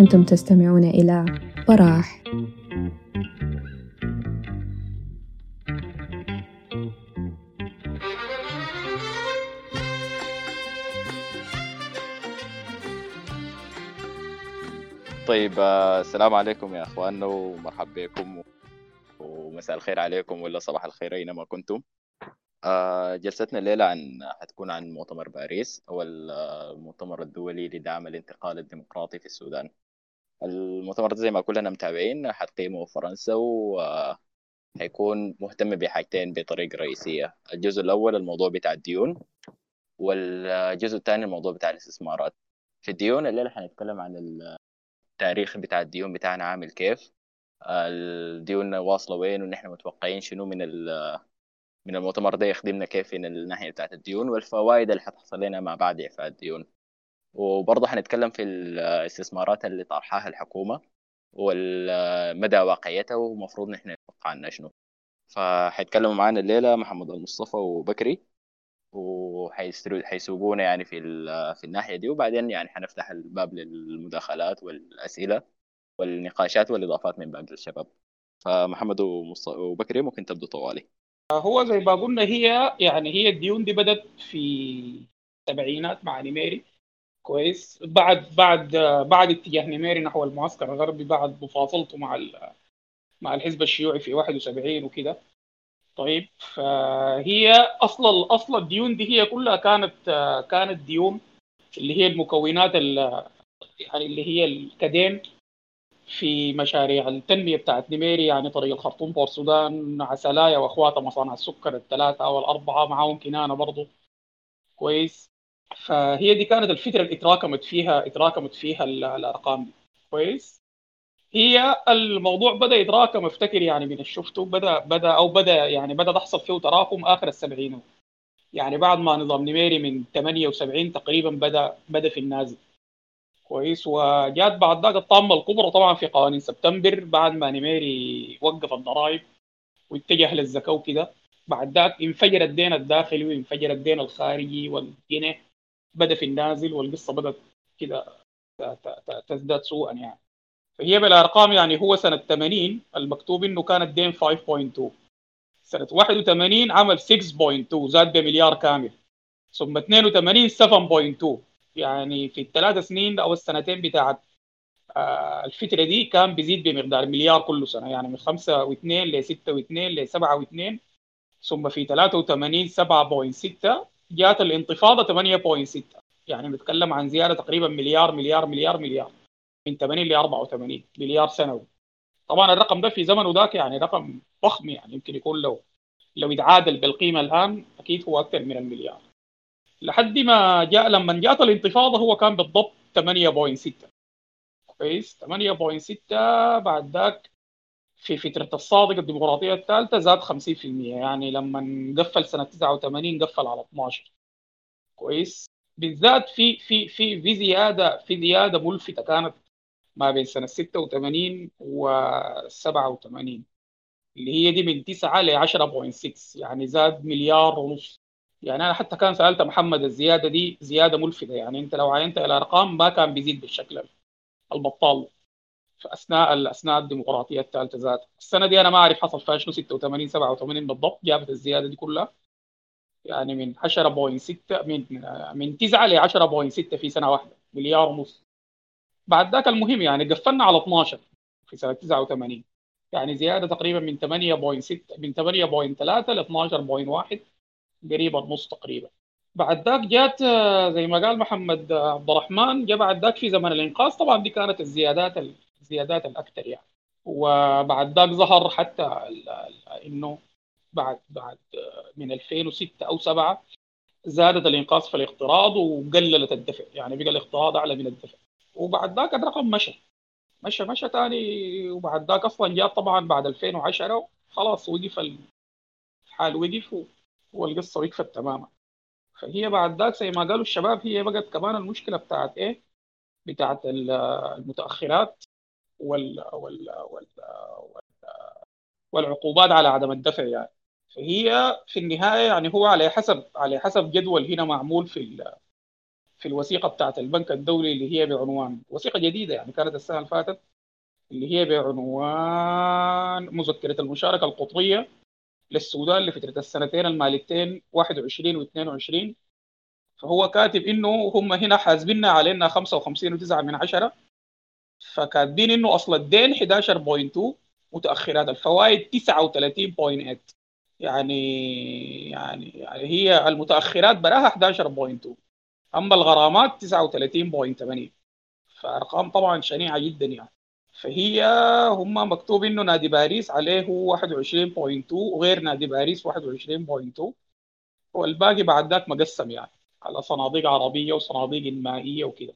أنتم تستمعون إلى براح. طيب آه، السلام عليكم يا إخواننا ومرحبا بكم ومساء الخير عليكم ولا صباح الخير أينما كنتم. آه، جلستنا الليلة عن حتكون عن مؤتمر باريس هو المؤتمر الدولي لدعم الانتقال الديمقراطي في السودان. المؤتمر ده زي ما كلنا متابعين حتقيمه فرنسا وحيكون مهتم بحاجتين بطريقة رئيسية. الجزء الأول الموضوع بتاع الديون والجزء الثاني الموضوع بتاع الاستثمارات. في الديون الليلة حنتكلم عن التاريخ بتاع الديون بتاعنا عامل كيف. الديون واصلة وين ونحن متوقعين شنو من من المؤتمر ده يخدمنا كيف من الناحية بتاعت الديون والفوائد اللي حتحصل لنا مع بعد إعفاء الديون. وبرضه حنتكلم في الاستثمارات اللي طرحها الحكومة ومدى واقعيتها ومفروض نحن نتوقع عنها شنو. فحيتكلموا معانا الليلة محمد المصطفى وبكري وحيسوقونا يعني في في الناحية دي وبعدين يعني حنفتح الباب للمداخلات والأسئلة والنقاشات والإضافات من باقي الشباب. فمحمد وبكري ممكن تبدو طوالي. هو زي ما قلنا هي يعني هي الديون دي بدت في السبعينات مع نميري. كويس. بعد بعد بعد اتجاه نميري نحو المعسكر الغربي بعد مفاصلته مع مع الحزب الشيوعي في 71 وكده. طيب فهي أصل أصل الديون دي هي كلها كانت كانت ديون اللي هي المكونات يعني اللي هي اتدين في مشاريع التنمية بتاعت نميري يعني طريق الخرطوم بور السودان عسلاية واخواتها مصانع السكر الثلاثة أو الاربعة معاهم كنانة برضو. كويس. فهي دي كانت الفترة اللي اتراكمت فيها اتراكمت فيها الأرقام دي. كويس؟ هي الموضوع بدأ يتراكم أفتكر يعني من شفته بدأ بدأ أو بدأ يعني بدأ تحصل فيه تراكم آخر السبعينات. يعني بعد ما نظام نميري من 78 تقريبا بدأ بدأ في النازل. كويس؟ وجات بعد ذاك الطامة الكبرى طبعا في قوانين سبتمبر بعد ما نميري وقف الضرائب واتجه للزكاة وكده. بعد ذاك انفجر الدين الداخلي وانفجر الدين الخارجي والجنيه. بدا في النازل والقصة بدأت كده تزداد سوءا يعني. فهي بالأرقام يعني هو سنة 80 المكتوب إنه كان الدين 5.2 سنة 81 عمل 6.2 زاد بمليار كامل. ثم 82 7.2 يعني في الثلاث سنين أو السنتين بتاعت آه الفترة دي كان بيزيد بمقدار مليار كل سنة. يعني من 5 و2 ل 6 و2 ل 7 و2 ثم في 83 7.6 جات الانتفاضة 8.6 يعني بنتكلم عن زيادة تقريبا مليار مليار مليار مليار. من 80 ل 84 مليار سنوي. طبعا الرقم ده في زمنه ذاك يعني رقم ضخم يعني. يمكن يكون لو لو يتعادل بالقيمة الآن أكيد هو أكثر من المليار. لحد ما جاء لما جاءت الانتفاضة هو كان بالضبط 8.6 كويس؟ 8.6 بعد ذاك في فترة الصادق الديمقراطية الثالثة زاد 50% يعني لما قفل سنة 89 قفل على 12 كويس؟ بالذات في في في في زيادة في زيادة ملفتة كانت ما بين سنة 86 و 87 اللي هي دي من 9 ل 10.6 يعني زاد مليار ونص. يعني أنا حتى كان سألت محمد الزيادة دي زيادة ملفتة. يعني أنت لو عينت الأرقام ما كان بيزيد بالشكل البطال. في اثناء أثناء الديمقراطية الثالثة ذات. السنة دي أنا ما أعرف حصل فيها شنو 86 87 بالضبط جابت الزيادة دي كلها. يعني من 10.6 من من 9 ل 10.6 في سنة واحدة مليار ونص. بعد ذاك المهم يعني قفلنا على 12 في سنة 89 يعني زيادة تقريبا من 8.6 من 8.3 ل 12.1 قريبه النص تقريبا. بعد ذاك جات آه، زي ما قال محمد عبد الرحمن جاء بعد ذاك في زمن الإنقاذ. طبعا دي كانت الزيادات الزيادات الأكثر يعني. وبعد ذاك ظهر حتى إنه بعد بعد من 2006 أو 7 زادت الانقاذ في الاقتراض وقللت الدفع يعني بقى الاقتراض أعلى من الدفع. وبعد ذاك الرقم مشى. مشى مشى ثاني وبعد ذاك أصلا جاء طبعا بعد 2010 خلاص وقف الحال وقف والقصة وقفت تماما. فهي بعد ذاك زي ما قالوا الشباب هي بقت كمان المشكلة بتاعت إيه؟ بتاعت المتأخرات وال وال وال, وال والعقوبات على عدم الدفع يعني. فهي في النهاية يعني هو على حسب على حسب جدول هنا معمول في في الوثيقة بتاعت البنك الدولي اللي هي بعنوان وثيقة جديدة يعني كانت السنة اللي فاتت اللي هي بعنوان مذكرة المشاركة القطرية للسودان لفتره السنتين الماليتين 21 و 22 فهو كاتب إنه هم هنا حاسبيننا علينا 55.9 من عشرة. فكاتبين إنه أصل الدين 11.2 متأخرات. الفوائد 39.8 يعني يعني يعني هي المتأخرات براها 11.2 أما الغرامات 39.8 فأرقام طبعا شنيعة جدا يعني. فهي هم مكتوب إنه نادي باريس عليه 21.2 وغير نادي باريس 21.2 والباقي بعد ذاك مقسم يعني. على صناديق عربية وصناديق مائيه وكده.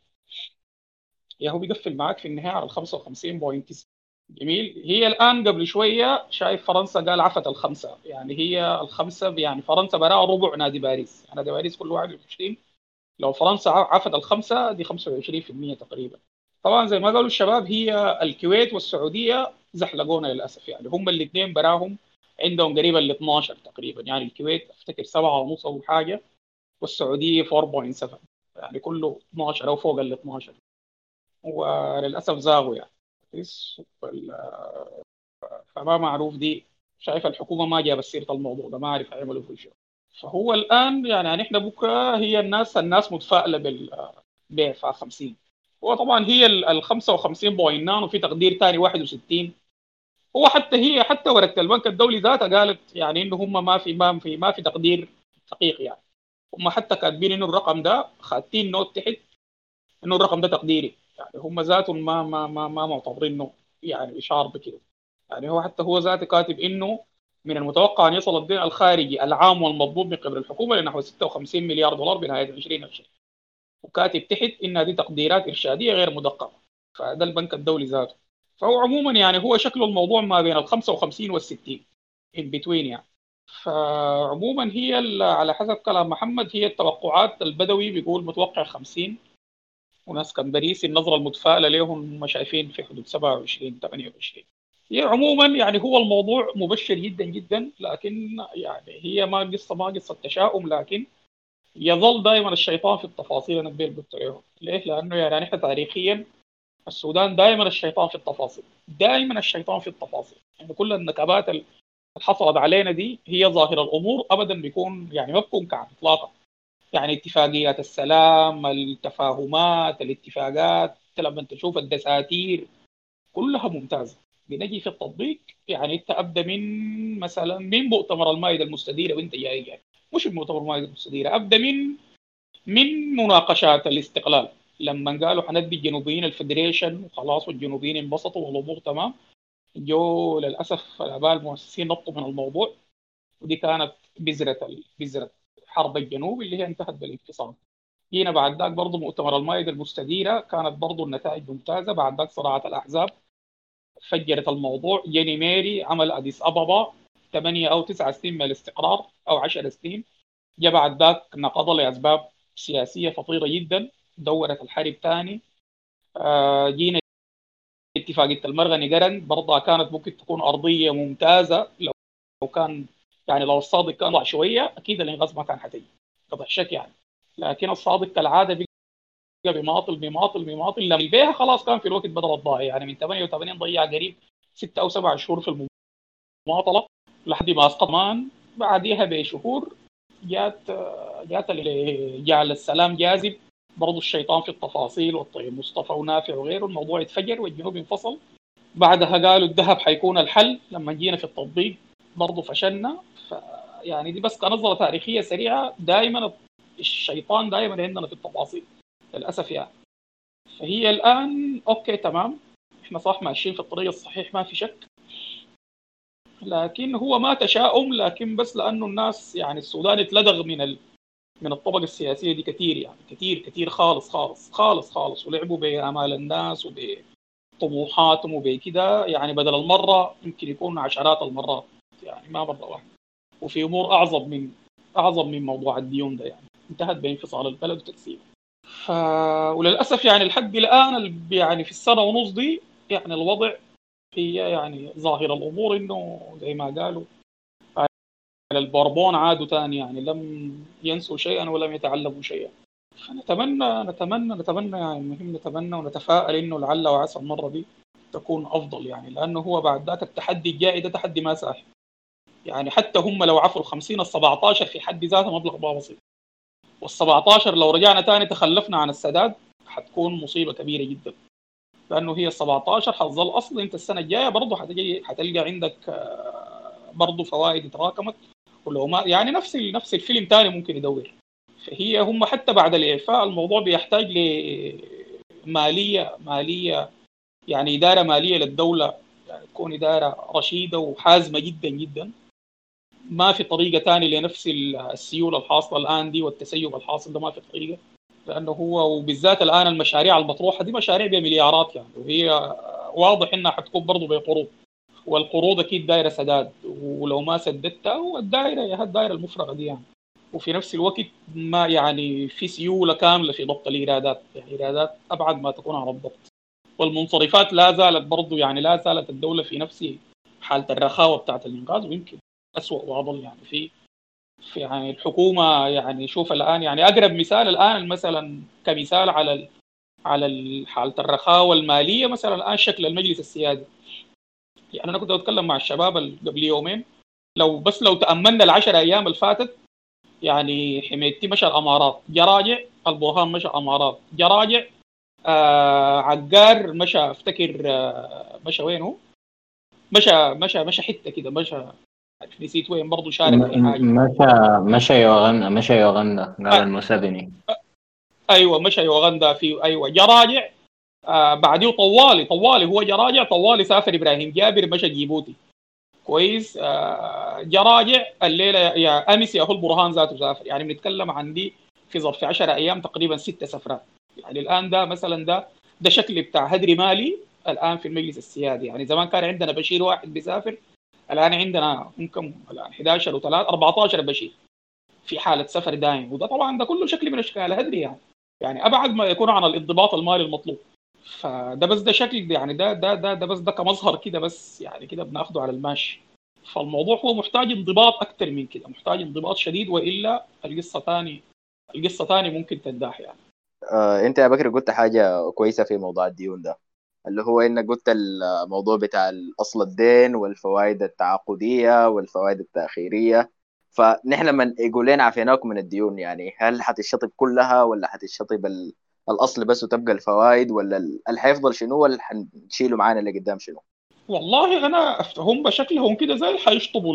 يا هو بيقفل معاك في النهاية على 55.9 جميل. هي الآن قبل شوية شايف فرنسا قال عفت الخمسة. يعني هي الخمسة يعني فرنسا براها ربع نادي باريس. نادي باريس كل 21 لو فرنسا عفت الخمسة دي 25% تقريبا. طبعا زي ما قالوا الشباب هي الكويت والسعودية زحلقونا للأسف. يعني هم الاثنين براهم عندهم قريبا ل 12 تقريبا. يعني الكويت أفتكر 7 ونص أو حاجة والسعودية 4.7 يعني كله 12 أو فوق ال 12 وللأسف زاغوا يعني. فما معروف دي. شايف الحكومة ما جابت سيرة الموضوع ده ما اعرف هيعملوا فيه شيء. فهو الآن يعني نحن بكرة هي الناس الناس متفائلة بالبيع 50 هو طبعا هي ال 55 بوينت وفي تقدير ثاني 61 هو حتى هي حتى ورقة البنك الدولي ذاتها قالت يعني إنه هم ما في ما في ما في تقدير دقيق يعني. هم حتى كاتبين إنه الرقم ده خاتين نوت تحت إنه الرقم ده تقديري. يعني هم ذاتهم ما ما ما ما معتبرينه يعني إشعار بكده. يعني هو حتى هو ذاته كاتب إنه من المتوقع أن يصل الدين الخارجي العام والمطلوب من قبل الحكومة لنحو 56 مليار دولار بنهاية 2020 وكاتب تحت انها دي تقديرات إرشادية غير مدققة. فده البنك الدولي ذاته. فهو عموما يعني هو شكله الموضوع ما بين ال 55 وال 60 in between يعني. فعموما هي على حسب كلام محمد هي التوقعات البدوي بيقول متوقع 50 وناس كان باريس النظرة المتفائلة لهم هم شايفين في حدود 27 28 هي عموما يعني هو الموضوع مبشر جدا جدا لكن يعني هي ما قصة ما قصة تشاؤم لكن يظل دائما الشيطان في التفاصيل أنا قبل قلت له ليه؟ لأنه يعني إحنا تاريخيا السودان دائما الشيطان في التفاصيل. دائما الشيطان في التفاصيل. يعني كل النكبات اللي حصلت علينا دي هي ظاهر الأمور ابدا بيكون يعني ما بتكون كعب اطلاقا. يعني اتفاقيات السلام التفاهمات الاتفاقات لما تشوف الدساتير كلها ممتازة. بنجي في التطبيق يعني أنت أبدأ من مثلا من مؤتمر المائدة المستديرة وأنت جاي يعني مش المؤتمر المائدة المستديرة أبدأ من من مناقشات الاستقلال. لما قالوا حندي الجنوبيين ال federation وخلاص والجنوبيين انبسطوا والأمور تمام جو للأسف الأباء المؤسسين نطوا من الموضوع. ودي كانت بذرة بذرة حرب الجنوب اللي هي انتهت بالانفصام جينا بعد ذاك برضه مؤتمر المائده المستديرة كانت برضه النتائج ممتازة. بعد ذاك صراعات الأحزاب فجرت الموضوع. جا نميري عمل أديس أبابا ثمانية أو تسعة سنين من الاستقرار أو 10 سنين جاء بعد ذاك نقض لأسباب سياسية خطيره جدا. دورت الحرب ثاني. آه جينا اتفاقيه المرغني قرن برضها كانت ممكن تكون أرضية ممتازة. لو لو كان يعني لو الصادق كان ضع شوية أكيد الانغاز ما كان حتيجي قطع شك يعني. لكن الصادق كالعادة بقى بيماطل بيماطل بيماطل لما البيها خلاص كان في الوقت بدل الضايع يعني من 88 ضيع قريب ستة أو سبع شهور في المماطلة لحد ما اسقط مان بعديها بشهور جات جات جعل السلام جاذب. برضو الشيطان في التفاصيل والطيب مصطفى ونافع وغيره. الموضوع اتفجر والجنوب انفصل بعدها قالوا الذهب حيكون الحل. لما جينا في التطبيق برضه فشلنا. يعني دي بس كنظرة تاريخية سريعة. دائما الشيطان دائما عندنا في التفاصيل للأسف يعني. فهي الآن أوكي تمام. إحنا صح ماشيين في الطريق الصحيح ما في شك. لكن هو ما تشاؤم لكن بس لأنه الناس يعني السودان اتلدغ من ال... من الطبقة السياسية دي كثير يعني. كثير كثير خالص خالص خالص خالص. ولعبوا بامال الناس وبطموحاتهم وبكده يعني بدل المرة يمكن يكون عشرات المرات يعني ما مرة واحدة. وفي أمور أعظم من أعظم من موضوع الديون ده يعني. انتهت بانفصال البلد وتقسيمه ف... وللأسف يعني لحد الآن يعني في السنة ونص دي يعني الوضع هي يعني ظاهر الأمور إنه زي ما قالوا البوربون عادوا ثاني يعني. لم ينسوا شيئا ولم يتعلموا شيئا. فنتمنى نتمنى نتمنى يعني المهم نتمنى ونتفائل إنه لعل وعسى المرة دي تكون أفضل يعني. لأنه هو بعد ذاك التحدي الجاي ده تحدي ما سهل يعني حتى هم لو عفوا ال 50 ال 17 في حد ذاته مبلغ ما بسيط. وال 17 لو رجعنا ثاني تخلفنا عن السداد حتكون مصيبة كبيرة جدا. لأنه هي ال 17 حظل اصل أنت السنة الجاية برضه حتجي حتلقى عندك آه، برضه فوائد تراكمت. ولو ما يعني نفس نفس الفيلم ثاني ممكن يدور. فهي هم حتى بعد الإعفاء الموضوع بيحتاج لماليه مالية يعني إدارة مالية للدولة. يعني تكون إدارة رشيدة وحازمة جدا جدا. ما في طريقة ثانية لنفس السيولة الحاصله الآن دي والتسيب الحاصل ده ما في طريقة. لأنه هو وبالذات الآن المشاريع المطروحة دي مشاريع بمليارات يعني. وهي واضح إنها حتكون برضه بقروض والقروض أكيد دايرة سداد. ولو ما سددتها والدائره يا الدائره المفرغة دي يعني. وفي نفس الوقت ما يعني في سيولة كاملة في ضبط الإيرادات. يعني الايرادات أبعد ما تكون عن الضبط. والمنصرفات لا زالت برضه يعني لا زالت الدولة في نفس حالة الرخاوة بتاعت الإنقاذ ويمكن اسوء وأضل يعني في في يعني الحكومة يعني شوف الآن يعني أقرب مثال الآن مثلا كمثال على على حالة الرخاوه الماليه مثلا الآن شكل المجلس السيادي يعني أنا كنت أتكلم مع الشباب قبل يومين لو بس لو تأملنا العشر أيام اللي فاتت يعني حميدتي مشى الأمارات جراجع البرهان مشى الأمارات جراجع آه عقار مشى أفتكر آه مشى وين هو؟ مشى مشى مشى حتة كده مشى نسيت وين برضه شارك في حاجة مشى مشى يوغندا مشى يوغندا قال آه. المسابني أيوه مشى يوغندا في أيوه جراجع آه بعديه طوالي. طوالي هو جراجع طوالي سافر إبراهيم جابر مشى جيبوتي. كويس. آه جراجع الليلة يا أمس يا هو البرهان ذاته سافر. يعني بنتكلم عن دي في ظرف 10 أيام تقريبا ست سفرات. يعني الآن ده مثلا ده ده شكل بتاع هدري مالي الآن في المجلس السيادي. يعني زمان كان عندنا بشير واحد بيسافر الآن عندنا ممكن الآن 11 و3 14 بشير في حالة سفر دائم وده طبعا ده كله شكل من اشكال هدري يعني. يعني أبعد ما يكون عن الانضباط المالي المطلوب. فده بس ده شكل يعني ده ده ده ده بس ده كمظهر كده بس يعني كده بناخده على الماشي فالموضوع هو محتاج انضباط أكثر من كده محتاج انضباط شديد وإلا القصة ثاني القصة ثاني ممكن تنداح يعني. آه أنت يا بكر قلت حاجة كويسة في موضوع الديون ده. اللي هو انك قلت الموضوع بتاع اصل الدين والفوائد التعاقدية والفوائد التأخيرية. فنحن من يقول لنا عفيناكم من الديون يعني هل حتشطب كلها ولا حتشطب الأصل بس وتبقى الفوائد ولا اللي حيفضل شنو ولا حنشيله معانا اللي قدام شنو؟ والله أنا هم بشكلهم كده زي حيشطبوا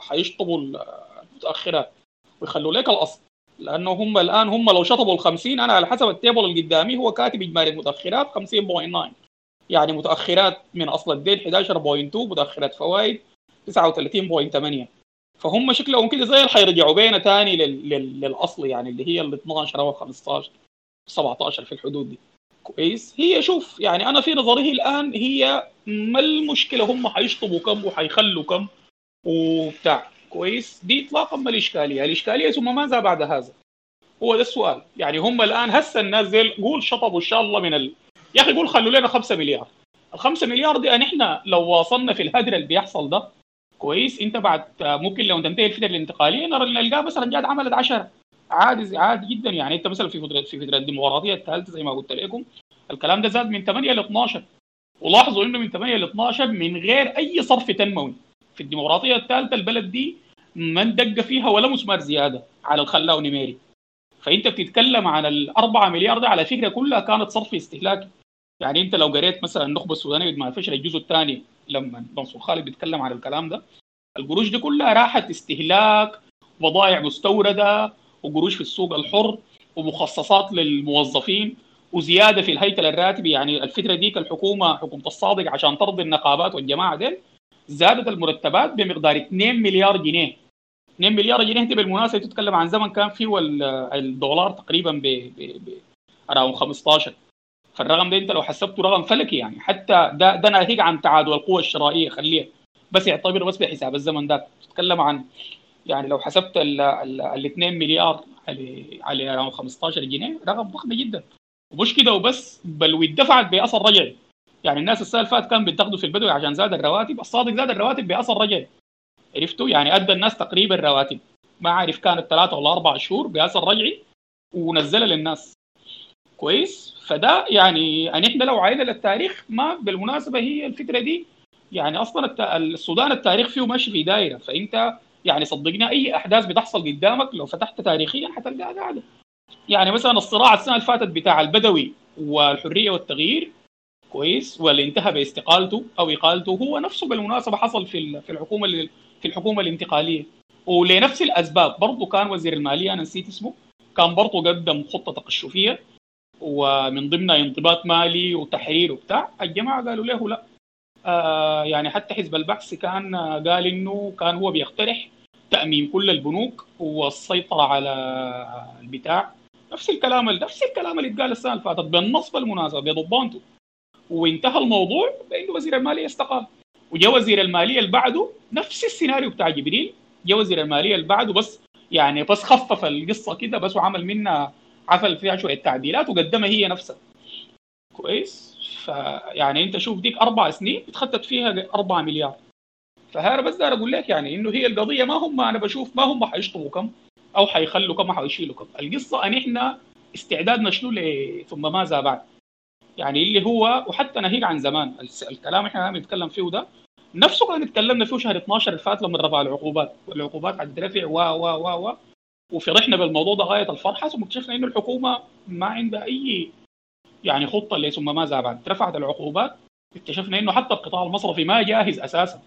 حيشطبوا المتأخرات ويخلوا لك الأصل. لأنه هم الآن هم لو شطبوا ال 50 أنا على حسب التيبل اللي قدامي هو كاتب إجمالي المتأخرات 50.9 يعني متأخرات من أصل الدين 11.2 متأخرات فوائد 39.8 فهم شكلهم كده زي اللي حيرجعوا بينا ثاني للأصل يعني اللي هي ال 12 أو 15 17 في الحدود دي. كويس؟ هي شوف يعني أنا في نظري الآن هي ما المشكلة هم حيشطبوا كم وحيخلوا كم وبتاع. كويس؟ دي اطلاقا ما الإشكالية. الإشكالية ثم ماذا بعد هذا؟ هو ده السؤال. يعني هم الآن هسه الناس زي قول شطبوا إن شاء الله من ال... يا أخي قول خلوا لنا 5 مليار. ال 5 مليار دي نحن لو واصلنا في الهدر اللي بيحصل ده كويس. أنت بعد ممكن لو تنتهي الفترة الانتقالية نلقاه مثلا جاد عملت 10 عادي عادي جدا. يعني أنت مثلا في فترة في فترة الديمقراطيه الثالثه زي ما قلت لكم. الكلام ده زاد من 8 ل 12 ولاحظوا إنه من 8 ل 12 من غير أي صرف تنموي. في الديمقراطية الثالثه البلد دي ما دق فيها ولا مسمار زيادة على الخلاء ونميري فأنت بتتكلم عن الأربعة مليار ده على فكرة كلها كانت صرف استهلاكي. يعني انت لو قريت مثلا النخبه السودانيه ما فشل الجزء الثاني لما منصور خالد بيتكلم عن الكلام ده. القروش دي كلها راحت استهلاك بضائع مستوردة وقروش في السوق الحر ومخصصات للموظفين وزيادة في الهيكل الراتبي. يعني الفترة ديك الحكومة حكومة الصادق عشان ترضي النقابات والجماعة دي زادت المرتبات بمقدار 2 مليار جنيه. 2 مليار جنيه انت بالمناسبة تتكلم عن زمن كان فيه الدولار تقريبا ب 15 فالرقم ده انت لو حسبته رقم فلكي يعني. حتى ده ده ناهيك عن تعادل القوى الشرائية خليه بس يعتبر بس بحساب الزمن ده. تتكلم عن يعني لو حسبت ال 2 مليار على على 15 جنيه رقم ضخم جدا. ومش كده وبس بل واتدفعت بأثر رجعي. يعني الناس السنة اللي فاتت كان بتاخده في البدوي عشان زاد الرواتب الصادق زاد الرواتب بأثر رجعي. عرفتوا؟ يعني أدى الناس تقريبا رواتب ما عارف كانت ثلاثة ولا أربع شهور بأثر رجعي ونزلها للناس. كويس. فده يعني يعني إحنا لو عاينا للتاريخ ما بالمناسبة هي الفكرة دي. يعني أصلا السودان التاريخ فيه ماشي في دايرة. فأنت يعني صدقني أي أحداث بتحصل قدامك لو فتحت تاريخيا حتلقاها قاعدة. يعني مثلا الصراع السنة اللي فاتت بتاع البدوي والحرية والتغيير كويس. واللي انتهى باستقالته أو إقالته هو نفسه بالمناسبة حصل في في الحكومة في الحكومة الانتقالية. ولنفس الأسباب برضه كان وزير المالية أنا نسيت اسمه كان برضه قدم خطة تقشفية. ومن ضمنها انضباط مالي وتحرير وبتاع الجماعة قالوا له لا. آه يعني حتى حزب البحث كان قال إنه كان هو بيقترح تأمين كل البنوك والسيطرة على البتاع. نفس الكلام نفس الكلام اللي اتقال السنة اللي فاتت بالنص بالمناسبة بضبانته وانتهى الموضوع بإنه وزير الماليه استقال. وجاء وزير الماليه اللي بعده نفس السيناريو بتاع جبريل. جاء وزير الماليه اللي بعده بس يعني بس خفف القصة كده بس وعمل منها عفل فيها شوية تعديلات وقدمها هي نفسها. كويس؟ فيعني أنت شوف ديك أربع سنين اتخذت فيها 4 مليار. فهذا بس دار أقول لك يعني إنه هي القضية ما هم أنا بشوف ما هم حيشطبوا كم أو حيخلوا كم حيشيلوا كم. القصة أن إحنا استعدادنا شنو ثم ماذا بعد. يعني اللي هو وحتى ناهيك عن زمان الكلام إحنا بنتكلم فيه ده نفسه كان اتكلمنا فيه شهر 12 اللي فات لما رفع العقوبات والعقوبات حترفع و و و و وفرحنا بالموضوع ده غاية الفرحة ثم اكتشفنا إنه الحكومة ما عندها أي يعني خطة اللي ثم ماذا بعد رفعت العقوبات اكتشفنا إنه حتى القطاع المصرفي ما جاهز أساسا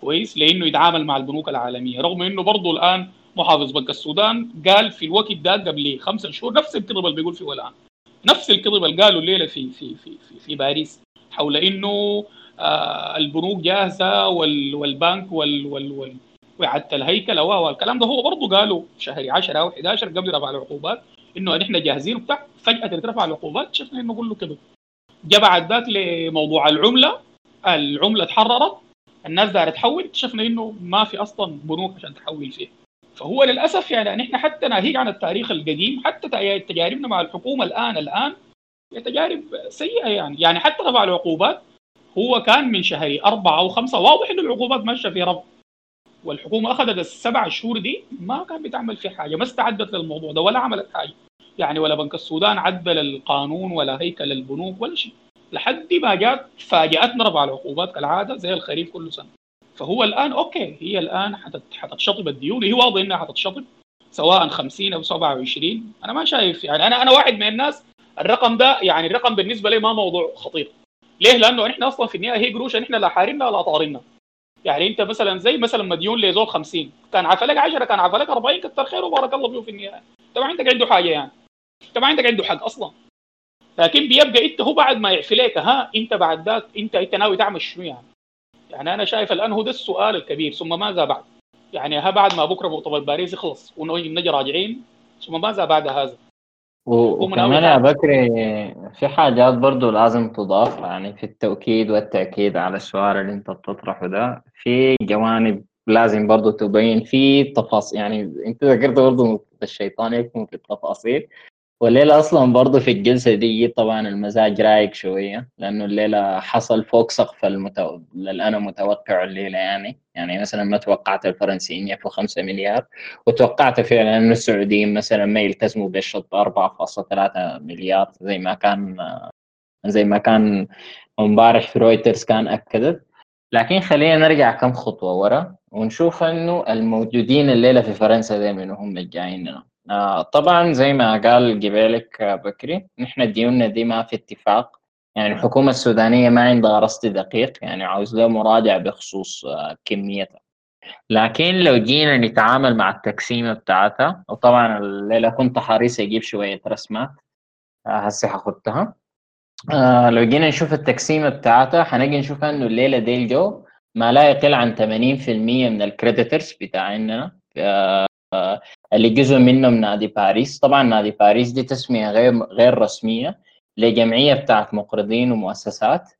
كويس لإنه يتعامل مع البنوك العالمية رغم إنه برضه الآن محافظ بنك السودان قال في الوقت ده قبل خمسة شهور نفس الكذب اللي بيقول فيه الآن. نفس الكذب اللي قالوا الليلة في في في في, في باريس حول إنه آه البنوك جاهزة وال والبنك وال وال, وال واعاده الهيكله والكلام ده. هو برضه قالوا شهر 10 أو 11 قبل رفع العقوبات إنه نحن جاهزين وبتاع فجأة ترفع العقوبات شفنا إنه كله كذب. جاء بعد ذاك لموضوع العملة العملة تحررت الناس دارت تحول اكتشفنا إنه ما في أصلا بنوك عشان تحول فيه فهو للأسف يعني نحن حتى ناهيك عن التاريخ القديم حتى تجاربنا مع الحكومة الآن الآن هي تجارب سيئة يعني. يعني حتى رفع العقوبات هو كان من شهر أربعة أو خمسة واضح إنه العقوبات ماشية في رفع والحكومة أخذت السبع شهور دي ما كان بتعمل في حاجة ما استعدت للموضوع ده ولا عملت حاجة. يعني ولا بنك السودان عدل القانون ولا هيكل البنوك ولا شيء. لحد ما جات فاجأتنا رفع العقوبات كالعادة زي الخريف كل سنة. فهو الآن okay هي الآن حتتشطب الديون هي واضح إنها حتتشطب سواء 50 أو 27 أنا ما شايف يعني أنا أنا واحد من الناس الرقم ده يعني الرقم بالنسبة لي ما موضوع خطير. ليه؟ لأنه إحنا أصلا في النهاية هي قروش إحنا لا حارنا ولا طارنا. يعني انت مثلا زي مثلا مديون لزول 50 كان عفا لك 10 كان عفا لك 40 كتر خيره وبارك الله فيه في النهاية. ما عندك عنده حاجة يعني. ما عندك عنده حق أصلا. لكن بيبقى إنت هو بعد ما يعفلك ها انت بعد ذاك انت انت ناوي تعمل شنو يعني؟ يعني أنا شايف الآن هو ده السؤال الكبير. ثم ماذا بعد؟ يعني ها بعد ما بكرة مؤتمر باريس يخلص ونجي راجعين ثم ماذا بعد هذا؟ وكمان يا بكري في حاجات برضو لازم تضاف يعني في التوكيد والتأكيد على السؤال اللي انت بتطرحه ده. في جوانب لازم برضو تبين في تفاصيل يعني انت ذكرت برضو الشيطان يكون في التفاصيل. والليلة أصلا برضو في الجلسة دي طبعا المزاج رايق شوية لأنه الليلة حصل فوق سقف المتو... اللي أنا متوقع الليلة يعني. يعني مثلا ما توقعت الفرنسيين يفوا 5 مليار وتوقعت فعلا أنه السعوديين مثلا ما يلتزموا بالشط 4.3 مليار زي ما كان زي ما كان امبارح في رويترز كان أكدت. لكن خلينا نرجع كم خطوة ورا ونشوف أنه الموجودين الليلة في فرنسا دائما هم الجايين آه طبعا زي ما قال قبالك بكري نحن ديوننا دي ما في اتفاق. يعني الحكومة السودانية ما عندها رصد دقيق يعني عاوز له مراجعة بخصوص آه كميتها. لكن لو جينا نتعامل مع التقسيمة بتاعتها وطبعا الليلة كنت حريص أجيب شوية رسمات آه هسه حخدتها آه لو جينا نشوف التقسيمة بتاعتها حنجي نشوف إنه الليلة ديل جو ما لا يقل عن 80% من ال creditors بتاعنا آه اللي جزء منه من نادي باريس. طبعا نادي باريس دي تسمية غير غير رسمية لجمعية بتاعت مقرضين ومؤسسات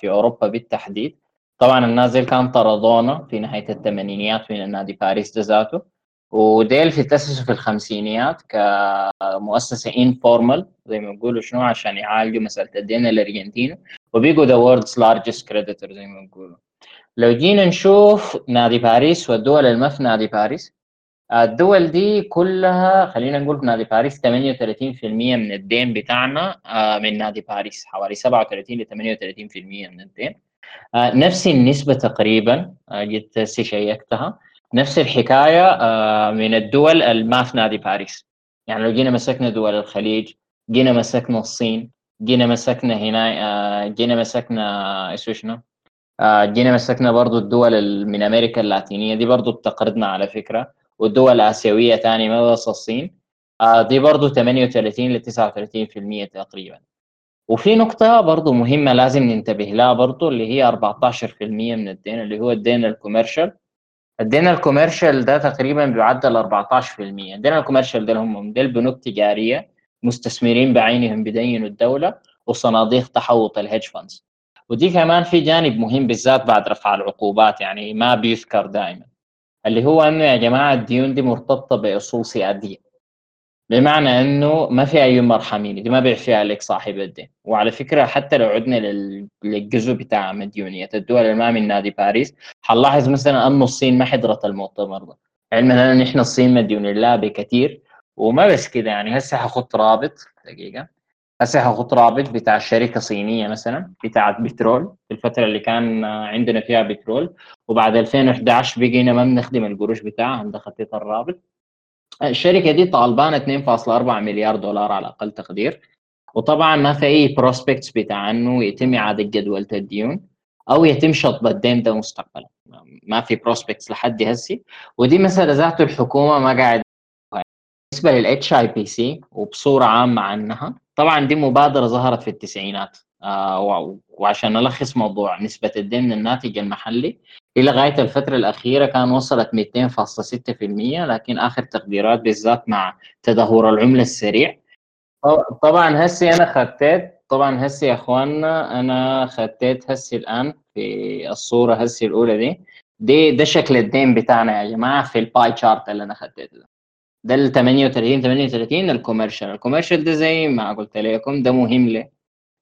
في أوروبا بالتحديد. طبعا الناس دي كان طردونا في نهاية الثمانينيات من النادي باريس ذاته. وديل في تأسسوا في الخمسينيات كمؤسسة informal زي ما بيقولوا شنو عشان يعالجوا مسألة الدين الأرجنتيني. وبيقوا the world's largest creditor زي ما بيقولوا. لو جينا نشوف نادي باريس والدول في نادي باريس الدول دي كلها خلينا نقول نادي باريس 38% من الدين بتاعنا آه، من نادي باريس حوالي 37 ل 38% من الدين. آه، نفس النسبة تقريبا جيت check تها نفس الحكاية من الدول اللي ما في نادي باريس. يعني لو جينا مسكنا دول الخليج جينا مسكنا الصين جينا مسكنا هنا جينا مسكنا إيش شنو آه، جينا مسكنا برضو الدول من أمريكا اللاتينية. دي برضو بتقرضنا على فكرة. والدول الآسيوية ثاني ما بس الصين؟ آه، دي برضو 38 ل 39% تقريبا. وفي نقطة برضو مهمة لازم ننتبه لها برضو اللي هي 14% من الدين اللي هو الدين ال commercial. الدين ال commercial ده تقريبا بيعدل 14% الدين ال commercial ده هم ديل بنوك تجارية مستثمرين بعينهم بدينوا الدولة وصناديق تحوط ال hedge funds. ودي كمان في جانب مهم بالذات بعد رفع العقوبات يعني ما بيذكر دائما. اللي هو أنه يا جماعة الديون دي مرتبطة بأصول سيادية. بمعنى أنه ما في أي مرحمة يعني دي ما بيعفيها لك صاحب الدين. وعلى فكرة حتى لو عدنا للجزء بتاع مديونية الدول اللي ما من نادي باريس حنلاحظ مثلا أنه الصين ما حضرت المؤتمر ده. علما ان إحنا الصين مديونين لها بكثير وما بس كده يعني. هسه حخط رابط دقيقة. هسه حاخت رابط بتاع شركة صينية مثلا بتاعت بترول في الفترة اللي كان عندنا فيها بترول. وبعد 2011 بقينا ما بنخدم القروش بتاعها عندي خطيت الرابط. الشركة دي طالبانا 2.4 مليار دولار على أقل تقدير. وطبعا ما في أي prospects بتاع إنه يتم إعادة جدولة الديون أو يتم شطب الدين ده مستقبلا. ما في prospects لحد هسي. ودي مسألة ذاته الحكومة ما قاعد بالنسبة لل HIPC وبصورة عامة عنها طبعا دي مبادرة ظهرت في التسعينات آه وعشان نلخص موضوع نسبة الدين من الناتج المحلي لغاية الفترة الأخيرة كان وصلت 200.6% لكن آخر تقديرات بالذات مع تدهور العملة السريع. طبعا هسي أنا خطيت طبعا هسي يا إخواننا أنا خطيت هسي الآن في الصورة هسي الأولى دي. دي ده شكل الدين بتاعنا يا جماعة في ال pie chart اللي أنا خطيته ده ال 38 38 ال commercial. ال commercial ده زي ما قلت لكم ده مهم ليه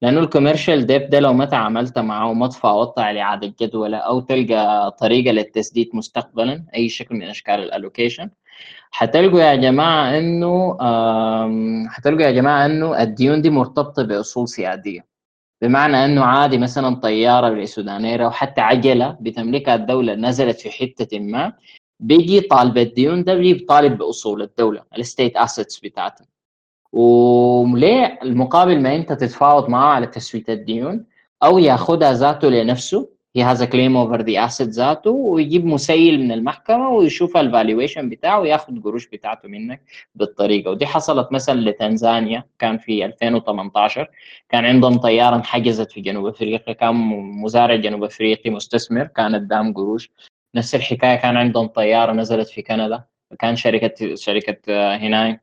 لأنه ال commercial debt ده لو ما تعاملت معه وما تفاوضت على اعاده جدوله أو تلقى طريقة للتسديد مستقبلا أي شكل من أشكال ال allocation حتلقوا يا جماعة إنه حتلقوا يا جماعة إنه الديون دي مرتبطة بأصول سيادية. بمعنى إنه عادي مثلا طيارة لسودانير وحتى عجلة بتملكها الدولة نزلت في حتة ما بيجي طالب الديون ده بيجي طالب بأصول الدولة ال state assets بتاعتها وليه المقابل ما أنت تتفاوض معاه على تسوية الديون؟ أو ياخذها ذاته لنفسه he has a claim over the asset ذاته ويجيب مسيل من المحكمة ويشوف ال valuation بتاعه وياخذ قروش بتاعته منك بالطريقة. ودي حصلت مثلا لتنزانيا كان في 2018 كان عندهم طيارة انحجزت في جنوب أفريقيا كان مزارع جنوب أفريقي مستثمر كان مدينهم قروش. نفس الحكاية كان عندهم طيارة نزلت في كندا كان شركة شركة آه، هناي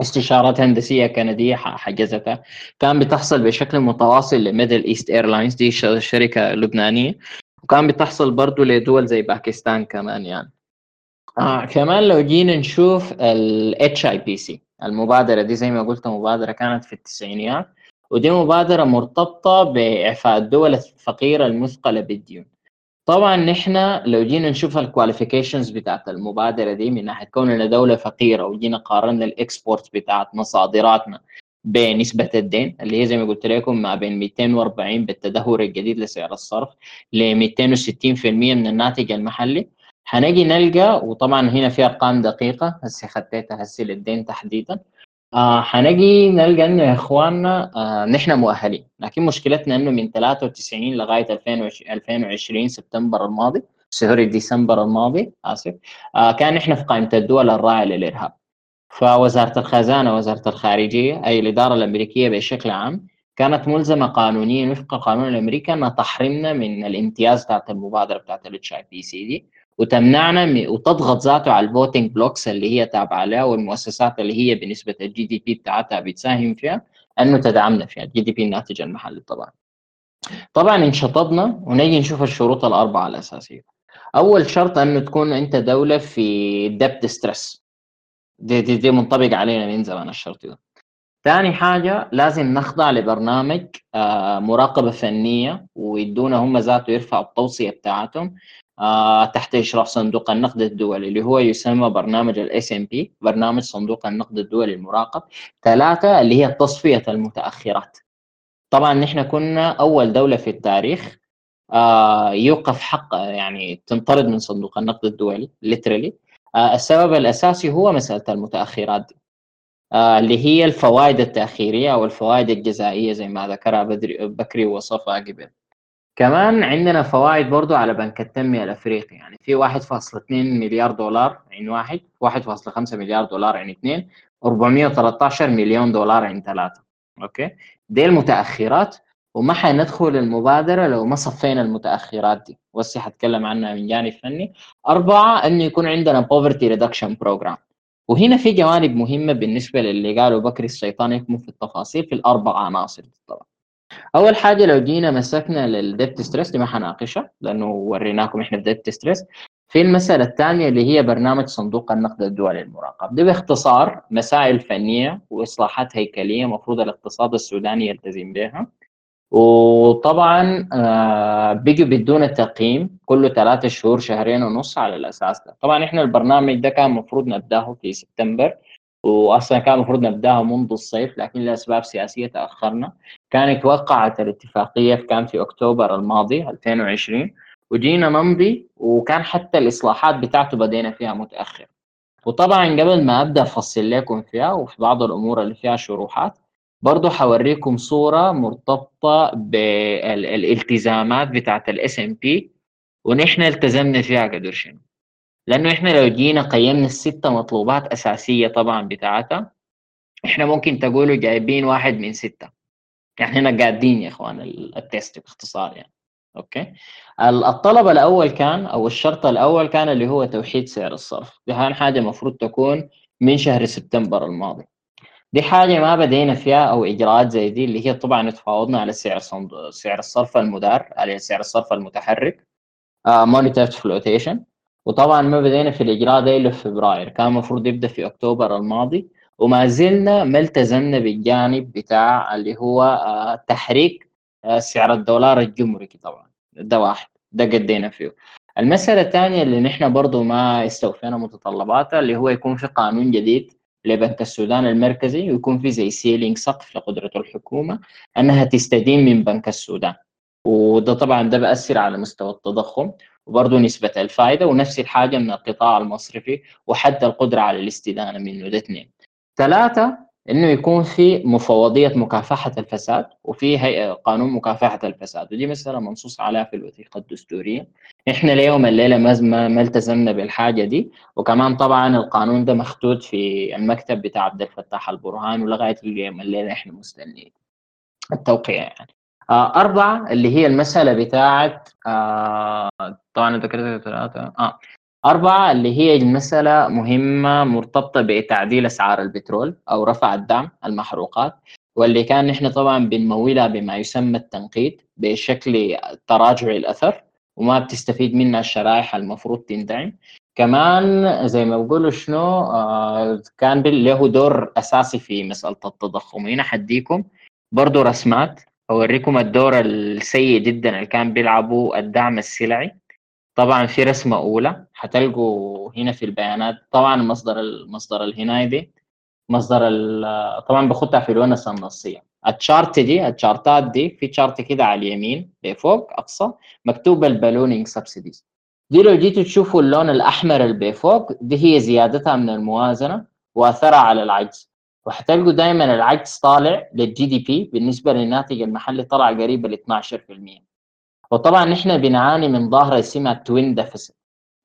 استشارات هندسية كندية حجزتها. كان بتحصل بشكل متواصل ل Middle East Airlines دي شركة لبنانية. وكان بتحصل برضه لدول زي باكستان كمان يعني. آه كمان لو جينا نشوف ال سي المبادرة دي زي ما قلت مبادرة كانت في التسعينيات ودي مبادرة مرتبطة بإعفاء الدول الفقيرة المثقلة بالديون. طبعا نحن لو جينا نشوف ال qualifications بتاعت المبادرة دي من ناحية كوننا دولة فقيرة وجينا قارنا ال export بتاعتنا صادراتنا بنسبة الدين اللي هي زي ما قلت لكم ما بين 240 بالتدهور الجديد لسعر الصرف ل 260% من الناتج المحلي. حنجي نلقى وطبعا هنا في أرقام دقيقة هسه خطيتها هسه للدين تحديدا. آه نلقى انه يا اخواننا آه نحن مؤهلين. لكن مشكلتنا إنه من 93 لغاية 2020 سبتمبر الماضي sorry ديسمبر الماضي آسف آه كان نحن في قائمة الدول الراعيه للإرهاب. فوزارة الخزانة وزارة الخارجية أي الإدارة الأمريكية بشكل عام كانت ملزمة قانونيا وفق القانون الأمريكي انها تحرمنا من الامتياز بتاعت المبادرة بتاعت ال HIPC دي وتمنعنا وتضغط ذاته على ال voting blocs اللي هي تابعة لها والمؤسسات اللي هي بنسبة ال GDP بتاعتها بتساهم فيها انه تدعمنا فيها ال GDP الناتج المحلي طبعا طبعا انشطبنا ونجي نشوف الشروط الأربعة الأساسية. أول شرط أنه تكون أنت دولة في debt distress دي, دي, دي منطبق علينا من زمان الشرط ده. ثاني حاجة لازم نخضع لبرنامج آه، مراقبة فنية ويدونا هم ذاته يرفعوا التوصية بتاعتهم. تحت إشراف صندوق النقد الدولي اللي هو يسمى برنامج ال SMP برنامج صندوق النقد الدولي المراقب. ثلاثة اللي هي تصفيه المتأخرات. طبعا نحن كنا أول دولة في التاريخ آه يوقف حق يعني تنطرد من صندوق النقد الدولي ليترلي آه السبب الأساسي هو مسألة المتأخرات دي آه اللي هي الفوائد التأخيرية أو الفوائد الجزائية زي ما ذكرها بدري بكري وصفها قبل. كمان عندنا فوائد برضو على بنك التنمية الأفريقي. يعني في 1.2 مليار دولار عين واحد 1.5 مليار دولار عين اثنين 413 مليون دولار عين ثلاثة أوكي؟ دي المتأخرات وما حندخل المبادرة لو ما صفينا المتأخرات دي. وسي حتكلم عنها من جانب فني. أربعة إنه يكون عندنا poverty reduction program. وهنا في جوانب مهمة بالنسبة للي قالوا بكري الشيطان يكمن في التفاصيل في الأربع عناصر طبعا. أول حاجة لو جينا مسكنا لل debt distress دي ما حناقشها لأنه وريناكم إحنا في debt distress في المسألة الثانية اللي هي برنامج صندوق النقد الدولي المراقب. دي باختصار مسائل فنية وإصلاحات هيكلية مفروض الاقتصاد السوداني يلتزم بها. وطبعا آه، بيجي بدون تقييم كل ثلاثة شهور شهرين ونص على الأساس ده. طبعا إحنا البرنامج ده كان المفروض نبدأه في سبتمبر. واصلا كان المفروض نبدأها منذ الصيف لكن لأسباب سياسية تأخرنا. كانت توقعت الاتفاقية كان في أكتوبر الماضي 2020 وجينا نمضي وكان حتى الإصلاحات بتاعته بدينا فيها متأخر. وطبعا قبل ما أبدأ أفصل لكم فيها وفي بعض الأمور اللي فيها شروحات برضو حوريكم صورة مرتبطة بالالتزامات بتاعت ال SMP ونحن التزمنا فيها قدر شنو. لأنه إحنا لو جينا قيمنا الستة مطلوبات أساسية طبعا بتاعتها إحنا ممكن تقولوا جايبين واحد من ستة. يعني هنا قاعدين يا إخوان ال test باختصار يعني. أوكي؟ الطلب الأول كان أو الشرط الأول كان اللي هو توحيد سعر الصرف. دي حاجة المفروض تكون من شهر سبتمبر الماضي. دي حاجة ما بدينا فيها أو إجراءات زي دي اللي هي طبعا تفاوضنا على سعر سعر الصرف المدار على سعر الصرف المتحرك. monitored flotation وطبعا ما بدينا في الإجراء ده إلا في فبراير. كان المفروض يبدأ في أكتوبر الماضي وما زلنا ما التزمنا بالجانب بتاع اللي هو آه، تحريك آه، سعر الدولار الجمركي طبعا. ده واحد ده قدينا فيه. المسألة الثانية اللي نحن برضو ما استوفينا متطلباتها اللي هو يكون في قانون جديد لبنك السودان المركزي ويكون في زي سيلينج سقف لقدرة الحكومة أنها تستدين من بنك السودان. وده طبعا ده بأثر على مستوى التضخم وبرضه نسبة الفائدة ونفس الحاجة من القطاع المصرفي وحتى القدرة على الاستدانة منه. ده اثنين ثلاثة إنه يكون في مفوضية مكافحة الفساد وفي هيئة قانون مكافحة الفساد. ودي مسألة منصوص عليها في الوثيقة الدستورية. إحنا ليوم الليلة ما ما التزمنا بالحاجة دي وكمان طبعا القانون ده مخطوط في المكتب بتاع عبد الفتاح البرهان ولغاية اليوم الليلة إحنا مستنيين التوقيع يعني. أربعة اللي هي المسألة بتاعت آه طبعا ذكرت ثلاثة آه أربعة اللي هي المسألة مهمة مرتبطة بتعديل أسعار البترول أو رفع الدعم المحروقات واللي كان نحن طبعا بنمولها بما يسمى التنقيد بشكل تراجعي الأثر وما بتستفيد منها الشرائح المفروض تندعم. كمان زي ما بقولوا شنو آه كان له دور أساسي في مسألة التضخم. هنا حديكم برضو رسمات أوريكم الدور السيء جدا اللي كان بيلعبوا الدعم السلعي. طبعا في رسمة أولى حتلقوا هنا في البيانات. طبعا مصدر المصدر الهناي دي. مصدر طبعا بخطها في الونسه النصيه ال chart دي ال chart ات دي في chart كده على اليمين بفوق أقصى مكتوب ال ballooning subsidies. دي لو جيتوا تشوفوا اللون الأحمر اللي بفوق دي هي زيادتها من الموازنة وأثرها على العجز. وحتلقوا دائما العكس طالع لل GDP بالنسبة للناتج المحلي طلع قريب ل 12% وطبعا نحن بنعاني من ظاهرة اسمها twin deficit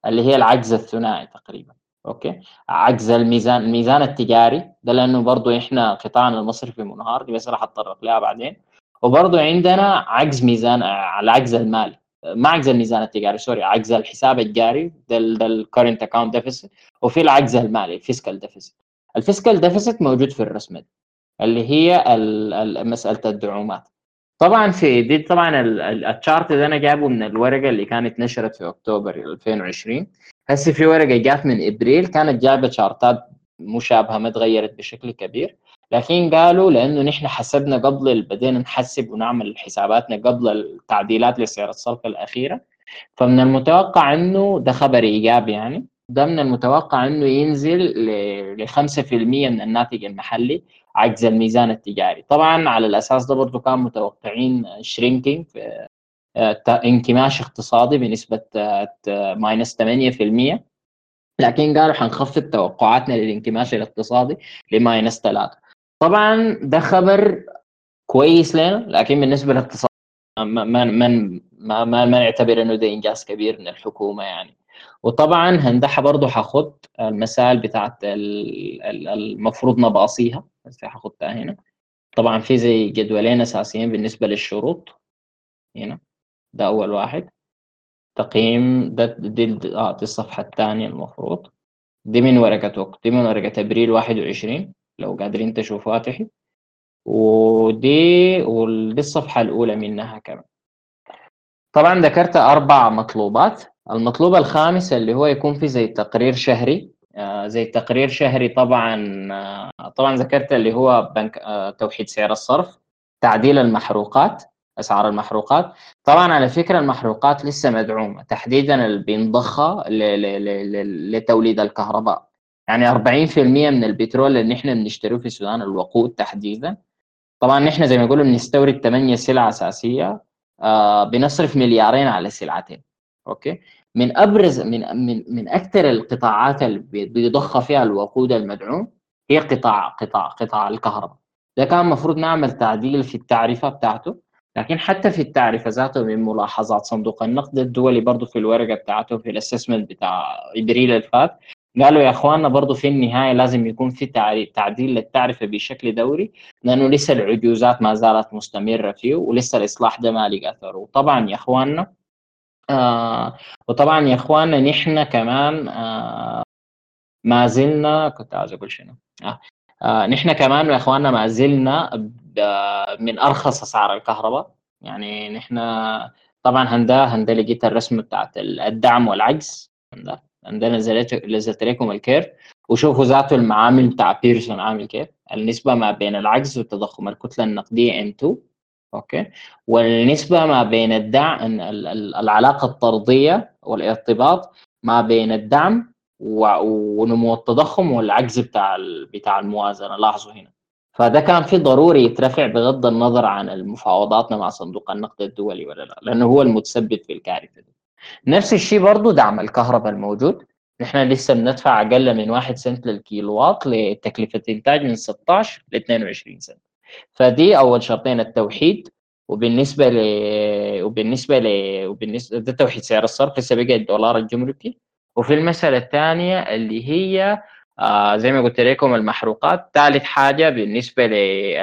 اللي هي العجز الثنائي تقريبا. أوكي؟ عجز الميزان الميزان التجاري. ده لأنه برضه إحنا قطاعنا المصرفي منهار دي بس راح أتطرق لها بعدين. وبرضه عندنا عجز ميزان العجز المالي. ما عجز الميزان التجاري sorry عجز الحساب الجاري ده ال current account deficit وفي العجز المالي ال fiscal deficit ال fiscal deficit موجود في الرسمه دي اللي هي مسألة الدعومات. طبعا في دي طبعا التشارت ده أنا جابه من الورقة اللي كانت نشرت في أكتوبر 2020 هسه في ورقة جات من إبريل كانت جايبة تشارتات مشابهة ما تغيرت بشكل كبير. لكن قالوا لأنه نحن حسبنا قبل بدينا نحسب ونعمل حساباتنا قبل التعديلات لسعر الصرف الأخيرة. فمن المتوقع إنه ده خبر إيجابي يعني. ده من المتوقع إنه ينزل ل 5% من الناتج المحلي عجز الميزان التجاري. طبعا على الأساس ده برضه كان متوقعين shrinking آه، انكماش اقتصادي بنسبة minus 8% لكن قالوا حنخفض توقعاتنا للانكماش الاقتصادي ل minus 3 طبعا ده خبر كويس لنا لكن بالنسبة للاقتصاد ما ما ما, ما, ما نعتبر إنه ده إنجاز كبير من الحكومة يعني. وطبعا هندحة برضه حاخد المسائل بتاعت المفروض نباصيها بس حاخدها هنا. طبعا في زي جدولين أساسيين بالنسبة للشروط هنا ده أول واحد. تقييم ده دي, آه دي الصفحة الثانية المفروض. دي من ورقة وقت دي من ورقة أبريل 21 لو قادرين تشوفوها تحت. ودي ودي الصفحة الأولى منها كمان. طبعا ذكرت أربع مطلوبات. المطلوب الخامس اللي هو يكون في زي تقرير شهري. آه زي تقرير شهري طبعا آه طبعا ذكرت اللي هو بنك آه توحيد سعر الصرف تعديل المحروقات أسعار المحروقات. طبعا على فكرة المحروقات لسه مدعومة. تحديدا اللي بينضخها لتوليد الكهرباء. يعني 40% من البترول اللي نحن بنشتريه في السودان الوقود تحديدا. طبعا نحن زي ما يقولوا بنستورد 8 سلع أساسية بنصرف مليارين على سلعتين. أوكي؟ من أبرز من من من أكثر القطاعات اللي بيضخ فيها الوقود المدعوم هي قطاع قطاع قطاع الكهرباء. ده كان المفروض نعمل تعديل في التعرفه بتاعته لكن حتى في التعرفه ذاته من ملاحظات صندوق النقد الدولي برضه في الورقة بتاعته في الأسسمنت بتاع إبريل اللي فات قالوا يا اخواننا برضه في النهاية لازم يكون في تعديل للتعرفه بشكل دوري لأنه لسه العجوزات ما زالت مستمرة فيه ولسه الإصلاح ده ما لقى أثره. وطبعا يا اخواننا آه وطبعا يا اخواننا نحن كمان آه ما زلنا كنت عايز أقول شنو؟ آه. آه نحن كمان يا إخواننا ما زلنا من أرخص أسعار الكهرباء. يعني نحن طبعا هندا هندا لقيت الرسم بتاعت الدعم والعجز. هندا عندنا نزلت لكم الكير. وشوفوا ذاته المعامل بتاع بيرسون عامل كيف النسبة ما بين العجز والتضخم الكتلة النقدية N2 أوكي. والنسبة ما بين الدعم العلاقة الطردية والارتباط ما بين الدعم ونمو التضخم والعجز بتاع بتاع الموازنة. لاحظوا هنا. فده كان في ضروري يترفع بغض النظر عن المفاوضات مع صندوق النقد الدولي ولا لا لأنه هو المتسبب في الكارثة دي. نفس الشيء برضه دعم الكهرباء الموجود. نحن لسه بندفع أقل من 1 سنت للكيلو واط لتكلفة إنتاج من 16 ل 22 سنت. فدي أول شرطين التوحيد وبالنسبة ل وبالنسبة ل وبالنسبة ده توحيد سعر الصرف لسه بقى الدولار الجمركي. وفي المسألة الثانية اللي هي آه زي ما قلت لكم المحروقات. ثالث حاجة بالنسبة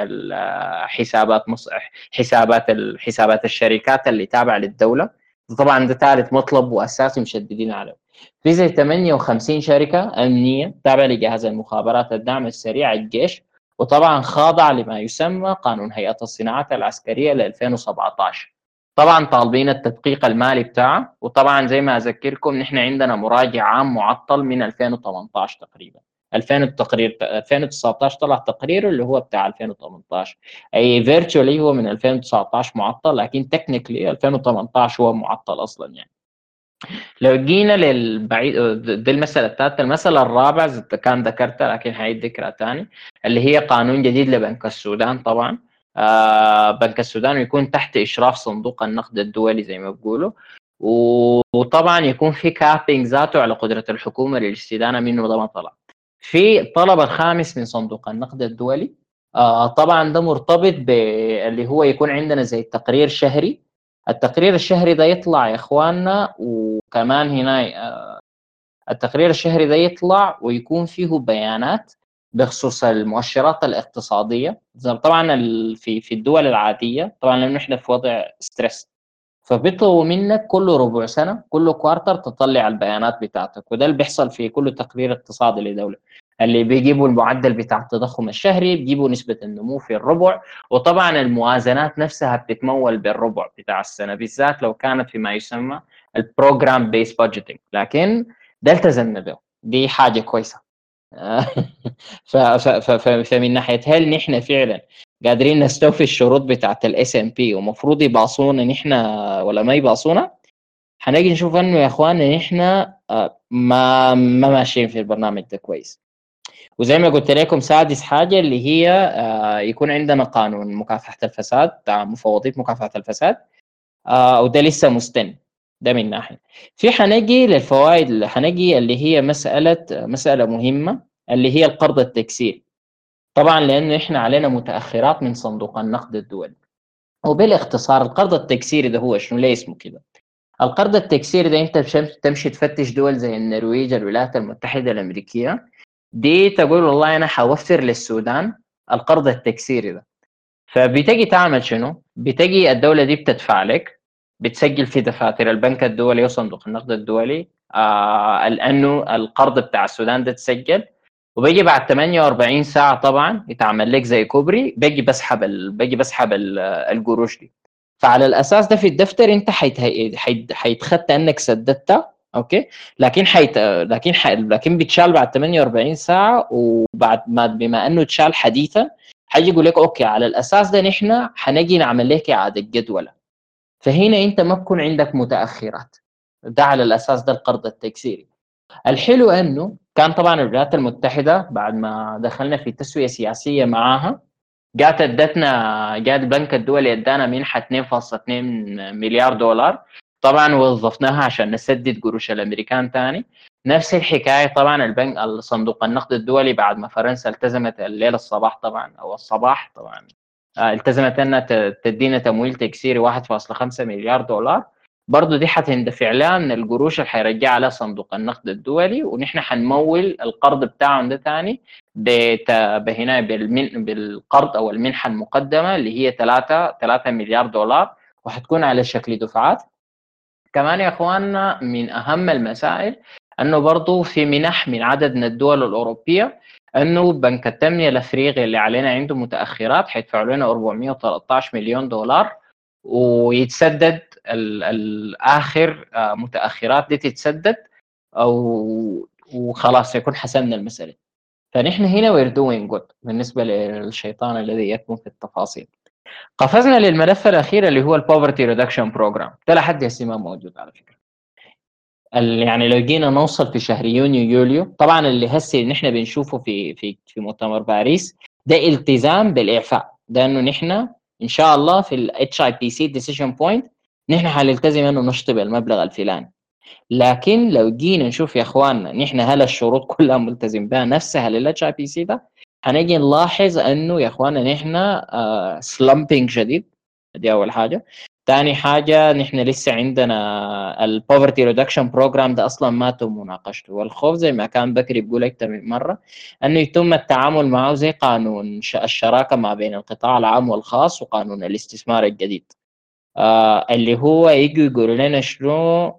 لحسابات مص... حسابات حسابات الشركات اللي تابعة للدولة. طبعا ده ثالث مطلب وأساسي مشددين عليه. في زي 58 شركة أمنية تابعة لجهاز المخابرات الدعم السريع الجيش. وطبعا خاضع لما يسمى قانون هيئة الصناعات العسكرية ل 2017 طبعا طالبين التدقيق المالي بتاعه وطبعا زي ما أذكركم نحن عندنا مراجع عام معطل من 2018 تقريبا. 2000 التقرير 2019 طلع تقرير اللي هو بتاع 2018 أي virtually هو من 2019 معطل لكن technically 2018 هو معطل أصلا يعني. لو جينا للبعيد دي المسألة الثالثة. المسألة الرابعة كان ذكرتها لكن هعيد ذكرها ثاني اللي هي قانون جديد لبنك السودان طبعا. آه بنك السودان يكون تحت إشراف صندوق النقد الدولي زي ما بيقولوا. وطبعا يكون في capping ذاته على قدرة الحكومة للاستدانة منه ده ما طلع. في الطلب الخامس من صندوق النقد الدولي. آه طبعا ده مرتبط باللي هو يكون عندنا زي تقرير شهري. التقرير الشهري ده يطلع يا إخواننا وكمان هنا آه التقرير الشهري ده يطلع ويكون فيه بيانات بخصوص المؤشرات الاقتصادية طبعا في في الدول العادية طبعا لأنه إحنا في وضع stress فبيطلبوا منك كل ربع سنة كل quarter تطلع البيانات بتاعتك وده اللي بيحصل في كل تقرير اقتصادي لدولة. اللي بيجيبوا المعدل بتاع التضخم الشهري بيجيبوا نسبة النمو في الربع. وطبعا الموازنات نفسها بتتمول بالربع بتاع السنة بالذات لو كانت فيما يسمى ال program based budgeting لكن ده التزمنا به دي حاجة كويسة. فمن ناحية هل نحن فعلا قادرين نستوفي الشروط بتاعت ال SMP ومفروض ي pass ونا نحن ولا ما ي pass ونا؟ حنجي نشوف أنه يا اخوانا إحنا آه، ما ما ماشيين في البرنامج ده كويس. وزي ما قلت لكم سادس حاجة اللي هي آه، يكون عندنا قانون مكافحة الفساد بتاع مفوضية مكافحة الفساد آه، وده لسه مستن ده من ناحية. في حنجي للفوائد اللي حنجي اللي هي مسألة مسألة مهمة اللي هي القرض التكسيري طبعا لأنه إحنا علينا متأخرات من صندوق النقد الدولي. وبالاختصار القرض التكسيري ده هو شنو؟ ليه اسمه كده؟ القرض التكسيري ده أنت تمشي تفتش دول زي النرويج الولايات المتحدة الأمريكية. دي تقول والله أنا حوفر للسودان القرض التكسيري ده. فبتجي تعمل شنو؟ بتجي الدولة دي بتدفع لك بتسجل في دفاتر البنك الدولي وصندوق النقد الدولي آه لأنه القرض بتاع السودان ده تسجل. وبيجي بعد 48 ساعة طبعا يتعمل لك زي كوبري باجي بسحب ال... باجي بسحب القروش دي. فعلى الأساس ده في الدفتر أنت حيتخطى أنك سددتها أوكي؟ لكن حيت لكن ح... لكن بيتشال بعد 48 ساعة وبعد ما بما إنه اتشال حديثا حيجي يقول لك أوكي على الأساس ده نحن حنجي نعمل لك إعادة جدولة. فهنا أنت ما بكون عندك متأخرات. ده على الأساس ده القرض التجسيري. الحلو إنه كان طبعا الولايات المتحدة بعد ما دخلنا في تسوية سياسية معاها جات ادتنا جات البنك الدولي ادانا منحة 2.2 مليار دولار. طبعا وظفناها عشان نسدد قروش الأمريكان ثاني نفس الحكاية طبعا البنك الصندوق النقد الدولي بعد ما فرنسا التزمت الليلة الصباح طبعا أو الصباح طبعا. آه، التزمت انها تدينا تمويل تكسيري 1.5 مليار دولار. برضه دي حتندفع لها من القروش اللي حيرجعها لها صندوق النقد الدولي ونحن حنمول القرض بتاعهم ده ثاني بالمن بالقرض أو المنحة المقدمة اللي هي 3 3 مليار دولار وحتكون على شكل دفعات. كمان يا اخواننا من أهم المسائل أنه برضه في منح من عدد من الدول الأوروبية أنه بنك التنميه الافريقي اللي علينا عنده متأخرات حيدفعوا لنا 413 مليون دولار ويتسدد الآخر آه، متأخرات دي تتسدد أو وخلاص يكون حسمنا المسألة. فنحن هنا we're doing good بالنسبة للشيطان الذي يكمن في التفاصيل. قفزنا للملف الأخير اللي هو ال poverty reduction program ده لحد هسه ما موجود على فكرة. يعني لو جينا نوصل في شهر يونيو يوليو طبعا اللي هسه نحن بنشوفه في في في مؤتمر باريس ده التزام بالإعفاء. ده إنه نحن إن شاء الله في ال HIPC decision point نحن حنلتزم إنه نشطب المبلغ الفلاني. لكن لو جينا نشوف يا إخواننا نحن هل الشروط كلها ملتزم بها نفسها لل HIPC ده حنجي نلاحظ أنه يا أخوانا نحن آه slumping شديد دي أول حاجة. ثاني حاجة نحن لسه عندنا ال poverty reduction program ده أصلا ما تم مناقشته. والخوف زي ما كان بكري بيقول أكثر من مرة أنه يتم التعامل معه زي قانون الشراكة ما بين القطاع العام والخاص وقانون الاستثمار الجديد. آه اللي هو يجوا يقولوا لنا شنو؟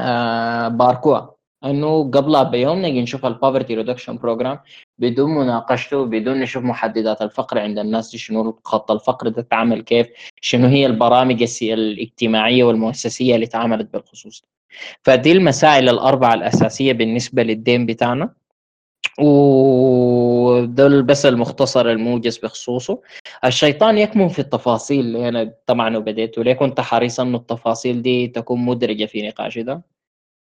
آه باركوها انه قبلها بيوم نجي نشوف ال poverty reduction program بدون مناقشته بدون نشوف محددات الفقر عند الناس شنو خط الفقر ده تعمل كيف شنو هي البرامج الاجتماعية والمؤسسية اللي تعملت بالخصوص فدي المسائل الأربعة الأساسية بالنسبة للدين بتاعنا. ودول بس المختصر الموجز بخصوصه. الشيطان يكمن في التفاصيل اللي أنا طبعا وبديت وليه كنت حريص إنه التفاصيل دي تكون مدرجة في نقاشي ده؟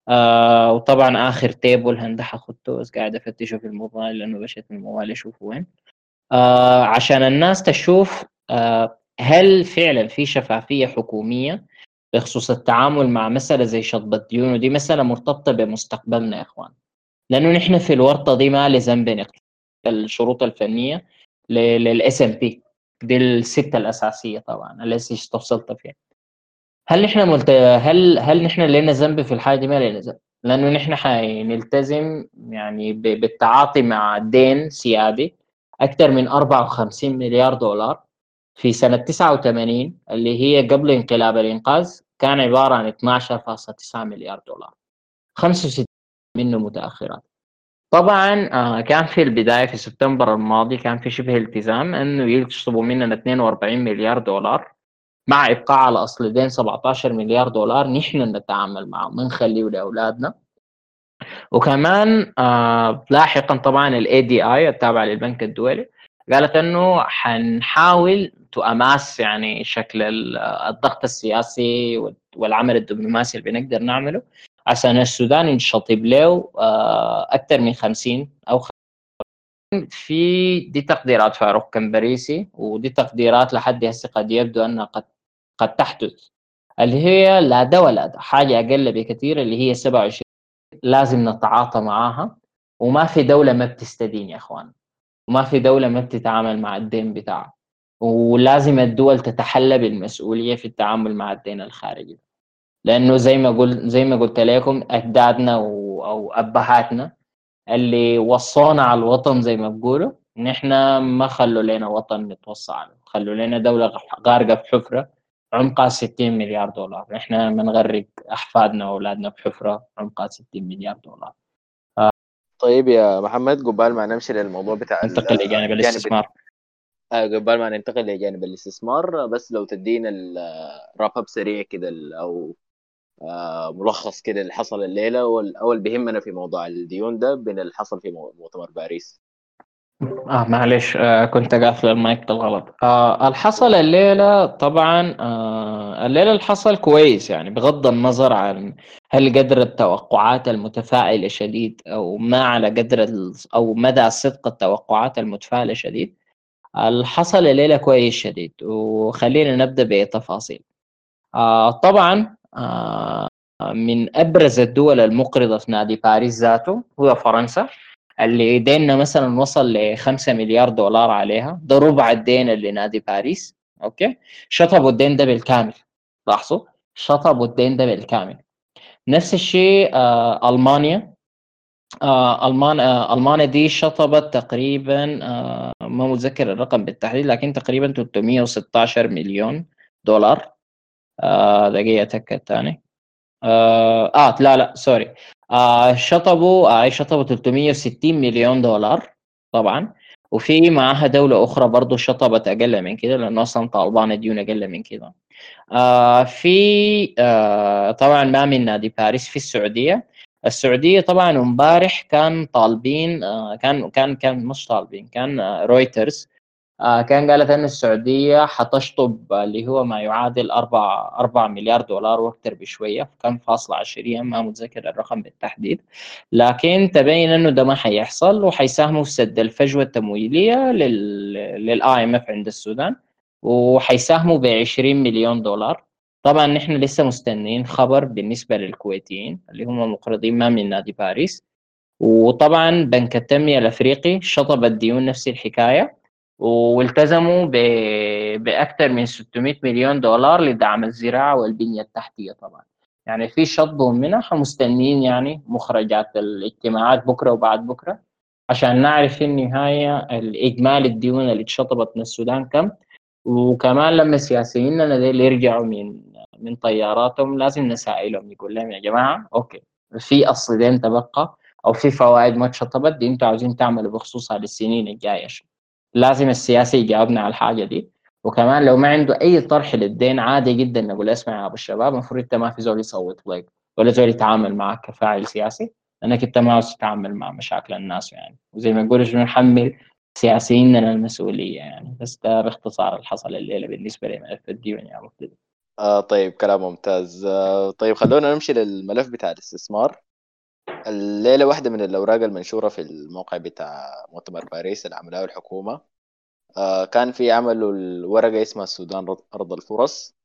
آه وطبعا اخر تيبل هندحه خدته بس قاعد افتشه في الموبايل لأنه بشيت من الموبايل اشوفه وين آه عشان الناس تشوف آه هل فعلا في شفافيه حكوميه بخصوص التعامل مع مساله زي شطب الديون ودي مساله مرتبطه بمستقبلنا يا اخوان لأنه نحن في الورطه دي ما لذنب الشروط الفنيه لل SMP دي السته الاساسيه طبعا التي استفصلت فيها هل نحن ملت... هل هل نحن لنا ذنب في الحاجة دي؟ ما لنا ذنب. لأنه نحن حنلتزم يعني ب... بالتعاطي مع دين سيادي أكثر من 54 مليار دولار في سنة 89 اللي هي قبل انقلاب الإنقاذ كان عبارة عن 12.9 مليار دولار. 65 منه متأخرات. طبعا آه، كان في البداية في سبتمبر الماضي كان في شبه التزام أنه يشطبوا مننا 42 مليار دولار. مع إبقاء على أصل دين 17 مليار دولار نحن نتعامل معه نخليه لاولادنا وكمان آه لاحقا طبعا الاي دي اي التابعه للبنك الدولي قالت إنه حنحاول تؤماس يعني شكل الضغط السياسي والعمل الدبلوماسي اللي بنقدر نعمله. عشان السودان ينشطب له أكثر من 50 أو في دي تقديرات فاروق كمبريسي ودي تقديرات لحد هسه قد يبدو أنها قد قد تحدث اللي هي لا ده ولا ده حاجة أقل بكثير اللي هي 27 لازم نتعاطى معاها وما في دولة ما بتستدين يا إخوان وما في دولة ما بتتعامل مع الدين بتاعها ولازم الدول تتحلى بالمسؤولية في التعامل مع الدين الخارجي لأنه زي ما قلت زي ما قلت لكم أجدادنا أو أبهاتنا اللي وصونا على الوطن زي ما بقولوا ان إحنا ما خلوا لنا وطن نتوصى عليه خلوا لنا دولة غارقة في حفره عمقها 60 مليار دولار. إحنا بنغرق أحفادنا وأولادنا بحفرة عمقها 60 مليار دولار. طيب يا محمد قبال ما نمشي للموضوع بتاع ننتقل لجانب الاستثمار. آه قبل ما ننتقل لجانب الاستثمار بس لو تدينا ال wrap up سريع كده أو آه ملخص كده اللي حصل الليلة والأول بيهمنا في موضوع الديون ده بين اللي حصل في مؤتمر باريس. آه معلش آه كنت قافل المايك بالغلط. آه الحصل الليلة طبعا آه الليلة اللي حصل كويس يعني بغض النظر عن هل قدر التوقعات المتفائلة شديد أو ما على قدر أو مدى صدق التوقعات المتفائلة شديد الحصل الليلة كويس شديد. وخلينا نبدأ بتفاصيل. آه طبعا آه من أبرز الدول المقرضة في نادي باريس ذاته هو فرنسا. اللي ديننا مثلا وصل ل 5 مليار دولار عليها. ده ربع الدين اللي نادي باريس. أوكي؟ شطبوا الدين ده بالكامل. لاحظوا؟ شطبوا الدين ده بالكامل. نفس الشيء آه ألمانيا. آه المان آه ألمانيا دي شطبت تقريبا آه ما متذكر الرقم بالتحديد لكن تقريبا 316 مليون دولار. آه دقيقة أتأكد ثاني. آه, آه لا لا سوري. شطبوا شطبوا 360 مليون دولار طبعا. وفي معها دولة أخرى برضو شطبت أقل من كده لأنه أصلا طالبان ديون أقل من كده. آه في آه طبعا ما من نادي باريس في السعودية. السعودية طبعا امبارح كان طالبين آه كان كان كان مش طالبين كان آه رويترز. كان قالت إن السعودية حتشطب اللي هو ما يعادل 4 4 مليار دولار وأكثر بشوية كم فاصلة عشريا ما متذكر الرقم بالتحديد. لكن تبين إنه ده ما حيحصل وحيساهموا في سد الفجوة التمويلية لل لل IMF عند السودان وحيساهموا ب 20 مليون دولار. طبعا نحن لسه مستنيين خبر بالنسبة للكويتيين اللي هم مقرضين ما من نادي باريس. وطبعا بنك التنمية الأفريقي شطب الديون نفس الحكاية. والتزموا. باكثر من 600 مليون دولار لدعم الزراعة والبنية التحتية طبعا يعني في شطب منح مستنين يعني مخرجات الاجتماعات بكرة وبعد بكرة عشان نعرف في النهاية الاجمالي الديون اللي اتشطبت من السودان كم وكمان لما سياسييننا ديل يرجعوا من من طياراتهم لازم نسائلهم يقول لهم يا جماعة okay في أصل دين تبقى أو في فوائد ما اتشطبت دي أنتوا عاوزين تعملوا بخصوصها للسنين الجاية لازم السياسي يجاوبنا على الحاجة دي. وكمان لو ما عنده أي طرح للدين عادي جدا نقول اسمع يا أبو الشباب المفروض أنت ما في زول يصوت لك ولا زول يتعامل معك كفاعل سياسي. لأنك أنت ما تتعامل مع مشاكل الناس يعني. وزي ما يقولوا نحمل سياسيين المسؤوليه يعني. بس ده باختصار اللي حصل الليلة بالنسبة لملف الديون يا مبتدئ آه طيب كلام ممتاز. آه طيب خلونا نمشي للملف بتاع الاستثمار. الليلة واحدة من الأوراق المنشورة في الموقع بتاع مؤتمر باريس اللي عملها الحكومة. آه كان في عملوا الورقة اسمها السودان أرض الفرص.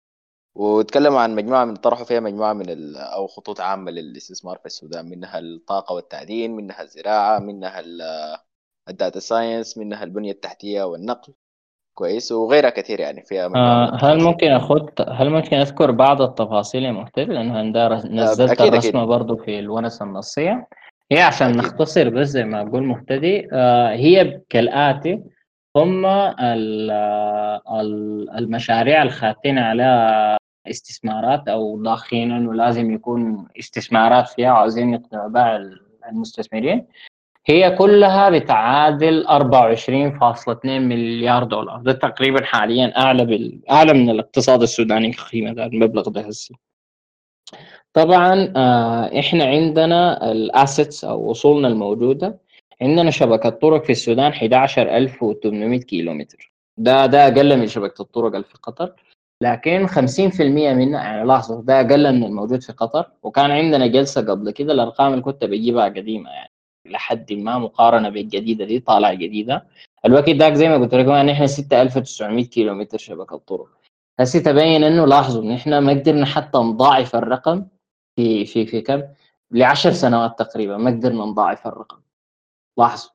وتكلموا عن مجموعة من طرحوا فيها مجموعة من أو خطوط عامة للاستثمار في السودان. منها الطاقة والتعدين منها الزراعة منها ال data science منها البنية التحتية والنقل. كويس وغيرها كثير يعني فيها آه هل ممكن اخذ هل ممكن أذكر بعض التفاصيل يا مختار لأنه نزلت أكيد الرسمة برضه في الونسة النصية. هي عشان أكيد. نختصر بس زي ما أقول مهتدي آه هي كالآتي هم المشاريع الخاتين على استثمارات أو ضاخين انه لازم يكون استثمارات فيها عاوزين يقنعوا بها المستثمرين. هي كلها بتعادل 24.2 مليار دولار. ده تقريبا حاليا أعلى بال... أعلى من الاقتصاد السوداني قيمه ده المبلغ ده هسه. طبعا آه إحنا عندنا الأسيتس أو أصولنا الموجودة. عندنا شبكة طرق في السودان 11800 كيلو متر ده ده أقل من شبكة الطرق اللي في قطر. لكن 50% منها يعني لاحظوا ده أقل من الموجود في قطر. وكان عندنا جلسة قبل كده الارقام اللي كنت بجيبها قديمه يعني. لحد ما مقارنة بالجديده دي طالعة جديدة. الوقت ذاك زي ما قلت لكم يعني إحنا 6900 كيلو متر شبكة طرق هسه تبين إنه لاحظوا إن إحنا ما قدرنا حتى نضاعف الرقم في في في كم؟ ل 10 سنوات تقريبا ما قدرنا نضاعف الرقم. لاحظوا.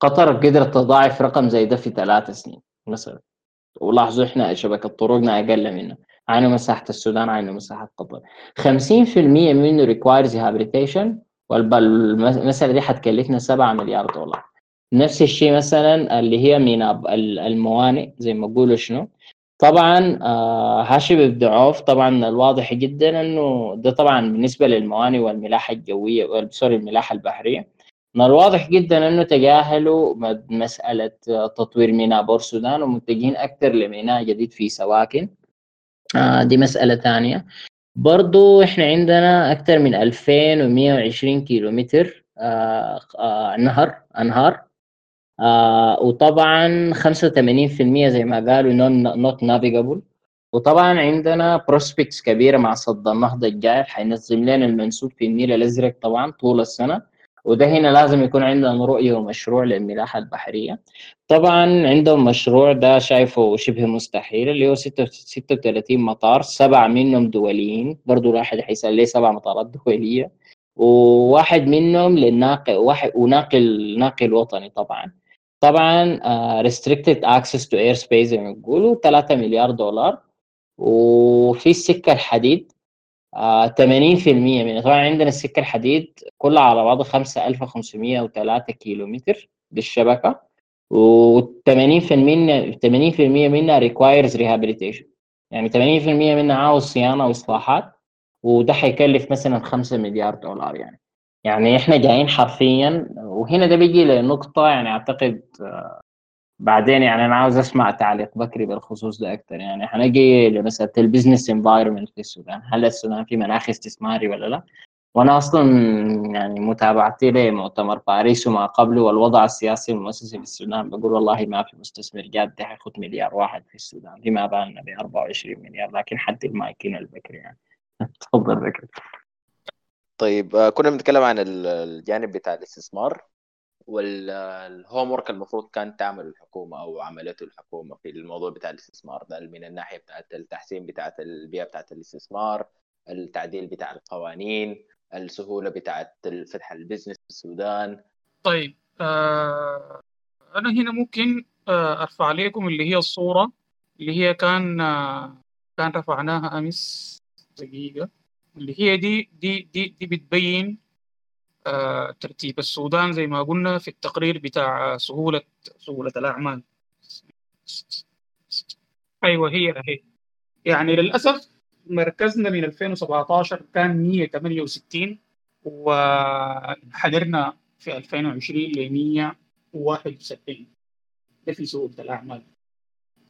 قطر قدرت تضاعف رقم زي ده في ثلاث سنين مثلا. ولاحظوا إحنا شبكة طرقنا أقل منه. عينوا مساحة السودان عينوا مساحة قطر. 50% منه ريكوايرز والمساله دي حتكلفنا 7 مليار دولار. نفس الشيء مثلا اللي هي من الموانئ زي ما بقولوا شنو؟ طبعا آه هاشم الضعاف طبعا الواضح جدا إنه ده طبعا بالنسبة للموانئ والملاحة الجوية sorry الملاحة البحرية. من الواضح جدا إنه تجاهلوا مسألة تطوير ميناء بور السودان ومتجهين أكثر لميناء جديد في سواكن. آه دي مسألة ثانية. برضو إحنا عندنا أكثر من 2120 كيلو متر نهر أنهار آه وطبعا 85% زي ما قالوا not navigable وطبعا عندنا prospects كبيرة مع سد النهضة الجاي حينظم لنا المنسوب في النيل الأزرق طبعا طول السنة. وده هنا لازم يكون عندنا رؤية ومشروع للملاحه البحرية. طبعا عندهم مشروع ده شايفه شبه مستحيل اللي هو 36 مطار سبع منهم دوليين برضه الواحد حيسال ليه سبع مطارات دولية؟ وواحد منهم للناقل واحد وناقل ناقل وطني طبعا. طبعا uh, restricted access to airspace زي ما بيقولوا 3 مليار دولار. وفي السكة الحديد uh, 80% من طبعا عندنا السكة الحديد كلها على بعضها 5503 كيلو متر بالشبكه و80% منها 80% منها requires rehabilitation. يعني 80% منها عاوز صيانة وإصلاحات وده حيكلف مثلا 5 مليار دولار يعني. يعني إحنا جايين حرفيا وهنا ده بيجي لنقطة يعني أعتقد بعدين يعني أنا عاوز أسمع تعليق بكري بالخصوص ده أكثر يعني حنجي لمسألة ال business environment في السودان هل السودان في مناخ استثماري ولا لا؟ وأنا أصلا يعني متابعتي لمؤتمر باريس وما قبله والوضع السياسي المؤسسي في السودان بقول والله ما في مستثمر جاد حياخذ مليار واحد في السودان. فيما بالنا ب 24 مليار لكن حدي المايك لبكري يعني. تفضل بكري. طيب كنا بنتكلم عن الجانب بتاع الاستثمار. وال homework المفروض كان تعمل الحكومة أو عملته الحكومة في الموضوع بتاع الاستثمار ده من الناحية بتاعت التحسين بتاعت البيئة بتاعت الاستثمار التعديل بتاع القوانين السهولة بتاعت فتح ال business في السودان. طيب آه أنا هنا ممكن آه أرفع لكم اللي هي الصورة اللي هي كان آه كان رفعناها أمس دقيقة اللي هي دي دي دي دي بتبين ترتيب السودان زي ما قلنا في التقرير بتاع سهولة سهولة الأعمال. أيوة هي هي. يعني للأسف مركزنا من 2017 كان 168 وحضرنا في 2020 ل 161 ده في سهولة الأعمال.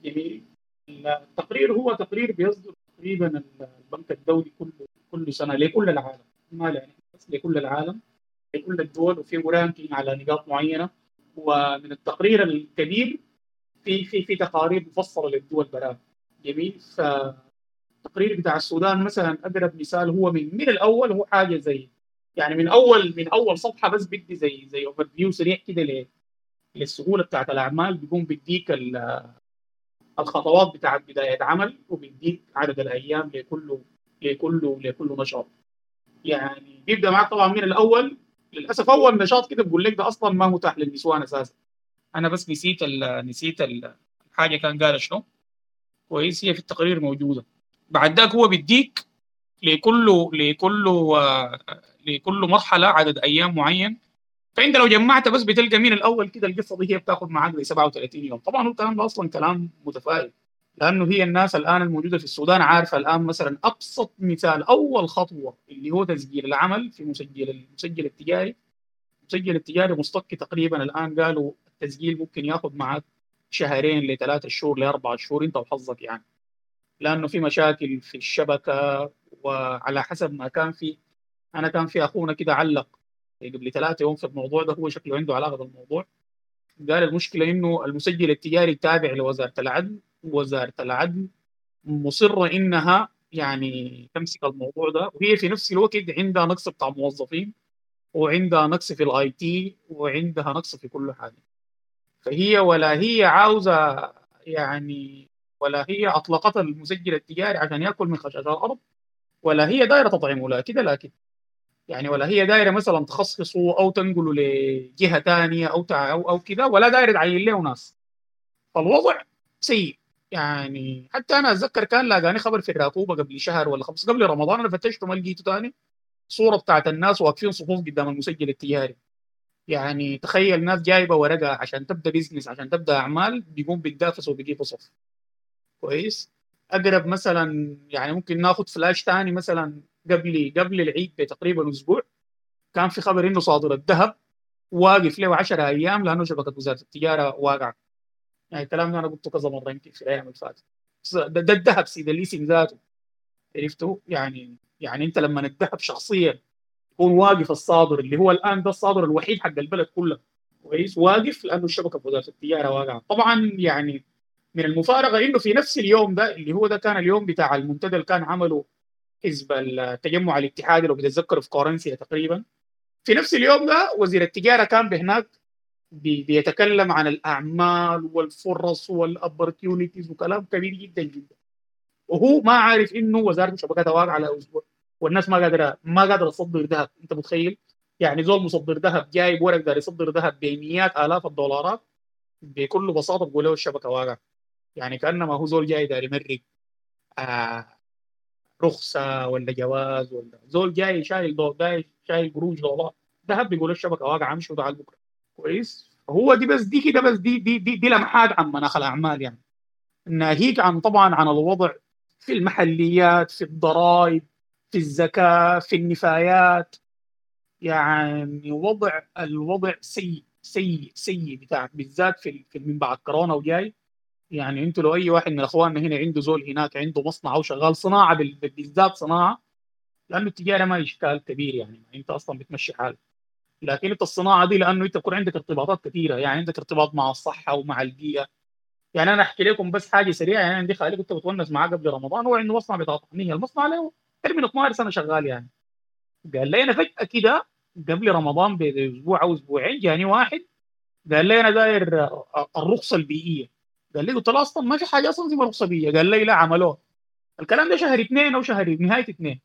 جميل. التقرير هو تقرير بيصدر تقريبا البنك الدولي كله كل سنة لكل العالم. ما يعني بس لكل العالم. لكل الدول وفي ranking على نقاط معينة. ومن التقرير الكبير في في في تقارير مفصلة للدول براه جميل. فالتقرير بتاع السودان مثلا أقرب مثال هو من من الأول هو حاجة زي يعني من أول من أول صفحة بس بدي زي زي overview سريع كده للسهولة بتاعت الأعمال. بيقوم بيديك الخطوات بتاعت بداية عمل وبيديك عدد الأيام لكل لكل لكل نشاط. يعني بيبدأ معك طبعا من الأول للأسف اول نشاط كده بقول لك ده أصلا ما متاح للنسوان أساسا. أنا بس نسيت ال نسيت الحاجة كان قال شنو؟ كويس هي في التقرير موجودة. بعد ذاك هو بيديك لكل لكل لكل مرحلة عدد أيام معين. فأنت لو جمعت بس بتلقى من الأول كده القصة دي هي بتاخذ معاك زي 37 يوم. طبعا هو الكلام ده أصلا كلام متفائل. لأنه هي الناس الآن الموجودة في السودان عارفة الآن مثلا أبسط مثال أول خطوة اللي هو تسجيل العمل في مسجل المسجل التجاري المسجل التجاري مصطكي تقريبا الآن قالوا التسجيل ممكن ياخذ معك شهرين لثلاثة شهور لأربعة شهور أنت وحظك يعني. لأنه في مشاكل في الشبكة وعلى حسب ما كان في أنا كان في أخونا كده علق قبل ثلاثة يوم في الموضوع ده هو شكله عنده علاقة بالموضوع. قال المشكلة إنه المسجل التجاري تابع لوزارة العدل. وزارة العدل مصرة إنها يعني تمسك الموضوع ده. وهي في نفس الوقت عندها نقص بتاع موظفين وعندها نقص في ال IT وعندها نقص في كل حاجة. فهي ولا هي عاوزة يعني ولا هي أطلقت المسجل التجاري عشان يأكل من خشاش الأرض ولا هي دايرة تطعمه لا كده لا كده. يعني ولا هي دايرة مثلا تخصصه أو تنقله لجهة ثانية أو. أو أو كده ولا دايرة تعين له ناس. فالوضع سيء. يعني حتى أنا أتذكر كان لاقاني خبر في الراتوبه قبل شهر ولا خمس قبل رمضان أنا فتشته ما لقيته ثاني صورة بتاعت الناس واقفين صفوف قدام المسجل التجاري. يعني تخيل ناس جايبة ورقة عشان تبدأ business عشان تبدأ أعمال بيقوم بيتدافسوا وبيجيبوا صف كويس؟ أقرب مثلا يعني ممكن ناخذ فلاش ثاني مثلا قبل قبل العيد بتقريبا أسبوع كان في خبر إنه صادر الذهب واقف له 10 أيام لأنه شبكة وزارة التجارة واقعة. يعني الكلام ده أنا قلته كذا مرة يمكن في الأيام اللي فاتت. ده, ده الذهب سيد الـ listing ذاته. عرفتوا يعني يعني أنت لما الذهب شخصيا يكون واقف الصادر اللي هو الآن ده الصادر الوحيد حق البلد كله. كويس؟ واقف لأنه الشبكة وزارة التجاره واقعة. طبعا يعني من المفارقة إنه في نفس اليوم ده اللي هو ده كان اليوم بتاع المنتدى اللي كان عمله حزب التجمع الاتحادي لو بتتذكروا في كورنسيا تقريبا. في نفس اليوم ده وزير التجارة كان بهناك بيتكلم عن الأعمال والفرص والابورتيونيتيز وكلام كبير جدا جدا. وهو ما عارف إنه وزارة الشبكات واقعة على أسبوع والناس ما قادره ما قادرة تصدر ذهب. أنت متخيل؟ يعني زول مصدر ذهب جايب ورق داري يصدر ذهب بمئات آلاف الدولارات بكل بساطة بقول له الشبكة واقعة. يعني كأنما هو زول جاي داري يمرق آه رخصة ولا جواز ولا زول جاي شايل دول جاي شايل قروش دولار. ذهب بيقول الشبكة واقعة أمشي وتعال بكرة. كويس. هو دي بس دي كده بس دي دي دي, دي لمحات عن مناخ الأعمال يعني. ناهيك عن طبعا عن الوضع في المحليات في الضرائب في الزكاة في النفايات. يعني وضع الوضع سيء سيء سيء بتاع بالذات في من بعد كورونا وجاي يعني أنتوا لو أي واحد من إخواننا هنا عنده زول هناك عنده مصنع أو شغال صناعة بالذات صناعة لأنه التجارة ما إشكال كبير يعني. أنت أصلا بتمشي حالك. لكن انت الصناعة دي لأنه انت بكون عندك ارتباطات كثيرة يعني عندك ارتباط مع الصحة ومع البيئة. يعني أنا أحكي لكم بس حاجة سريعة يعني عندي خالي كنت بتونس معاه قبل رمضان هو عنده مصنع بتاع طحنيه المصنع له من 12 سنة شغال يعني. قال لي أنا فجأة كده قبل رمضان بأسبوع أو أسبوعين جاني واحد قال لي أنا داير الرخصة البيئية. قال لي قلت له أصلا ما في حاجة أصلا اسمها رخصة بيئية. قال لي لا عملوها. الكلام ده شهر اثنين أو شهر نهاية اثنين.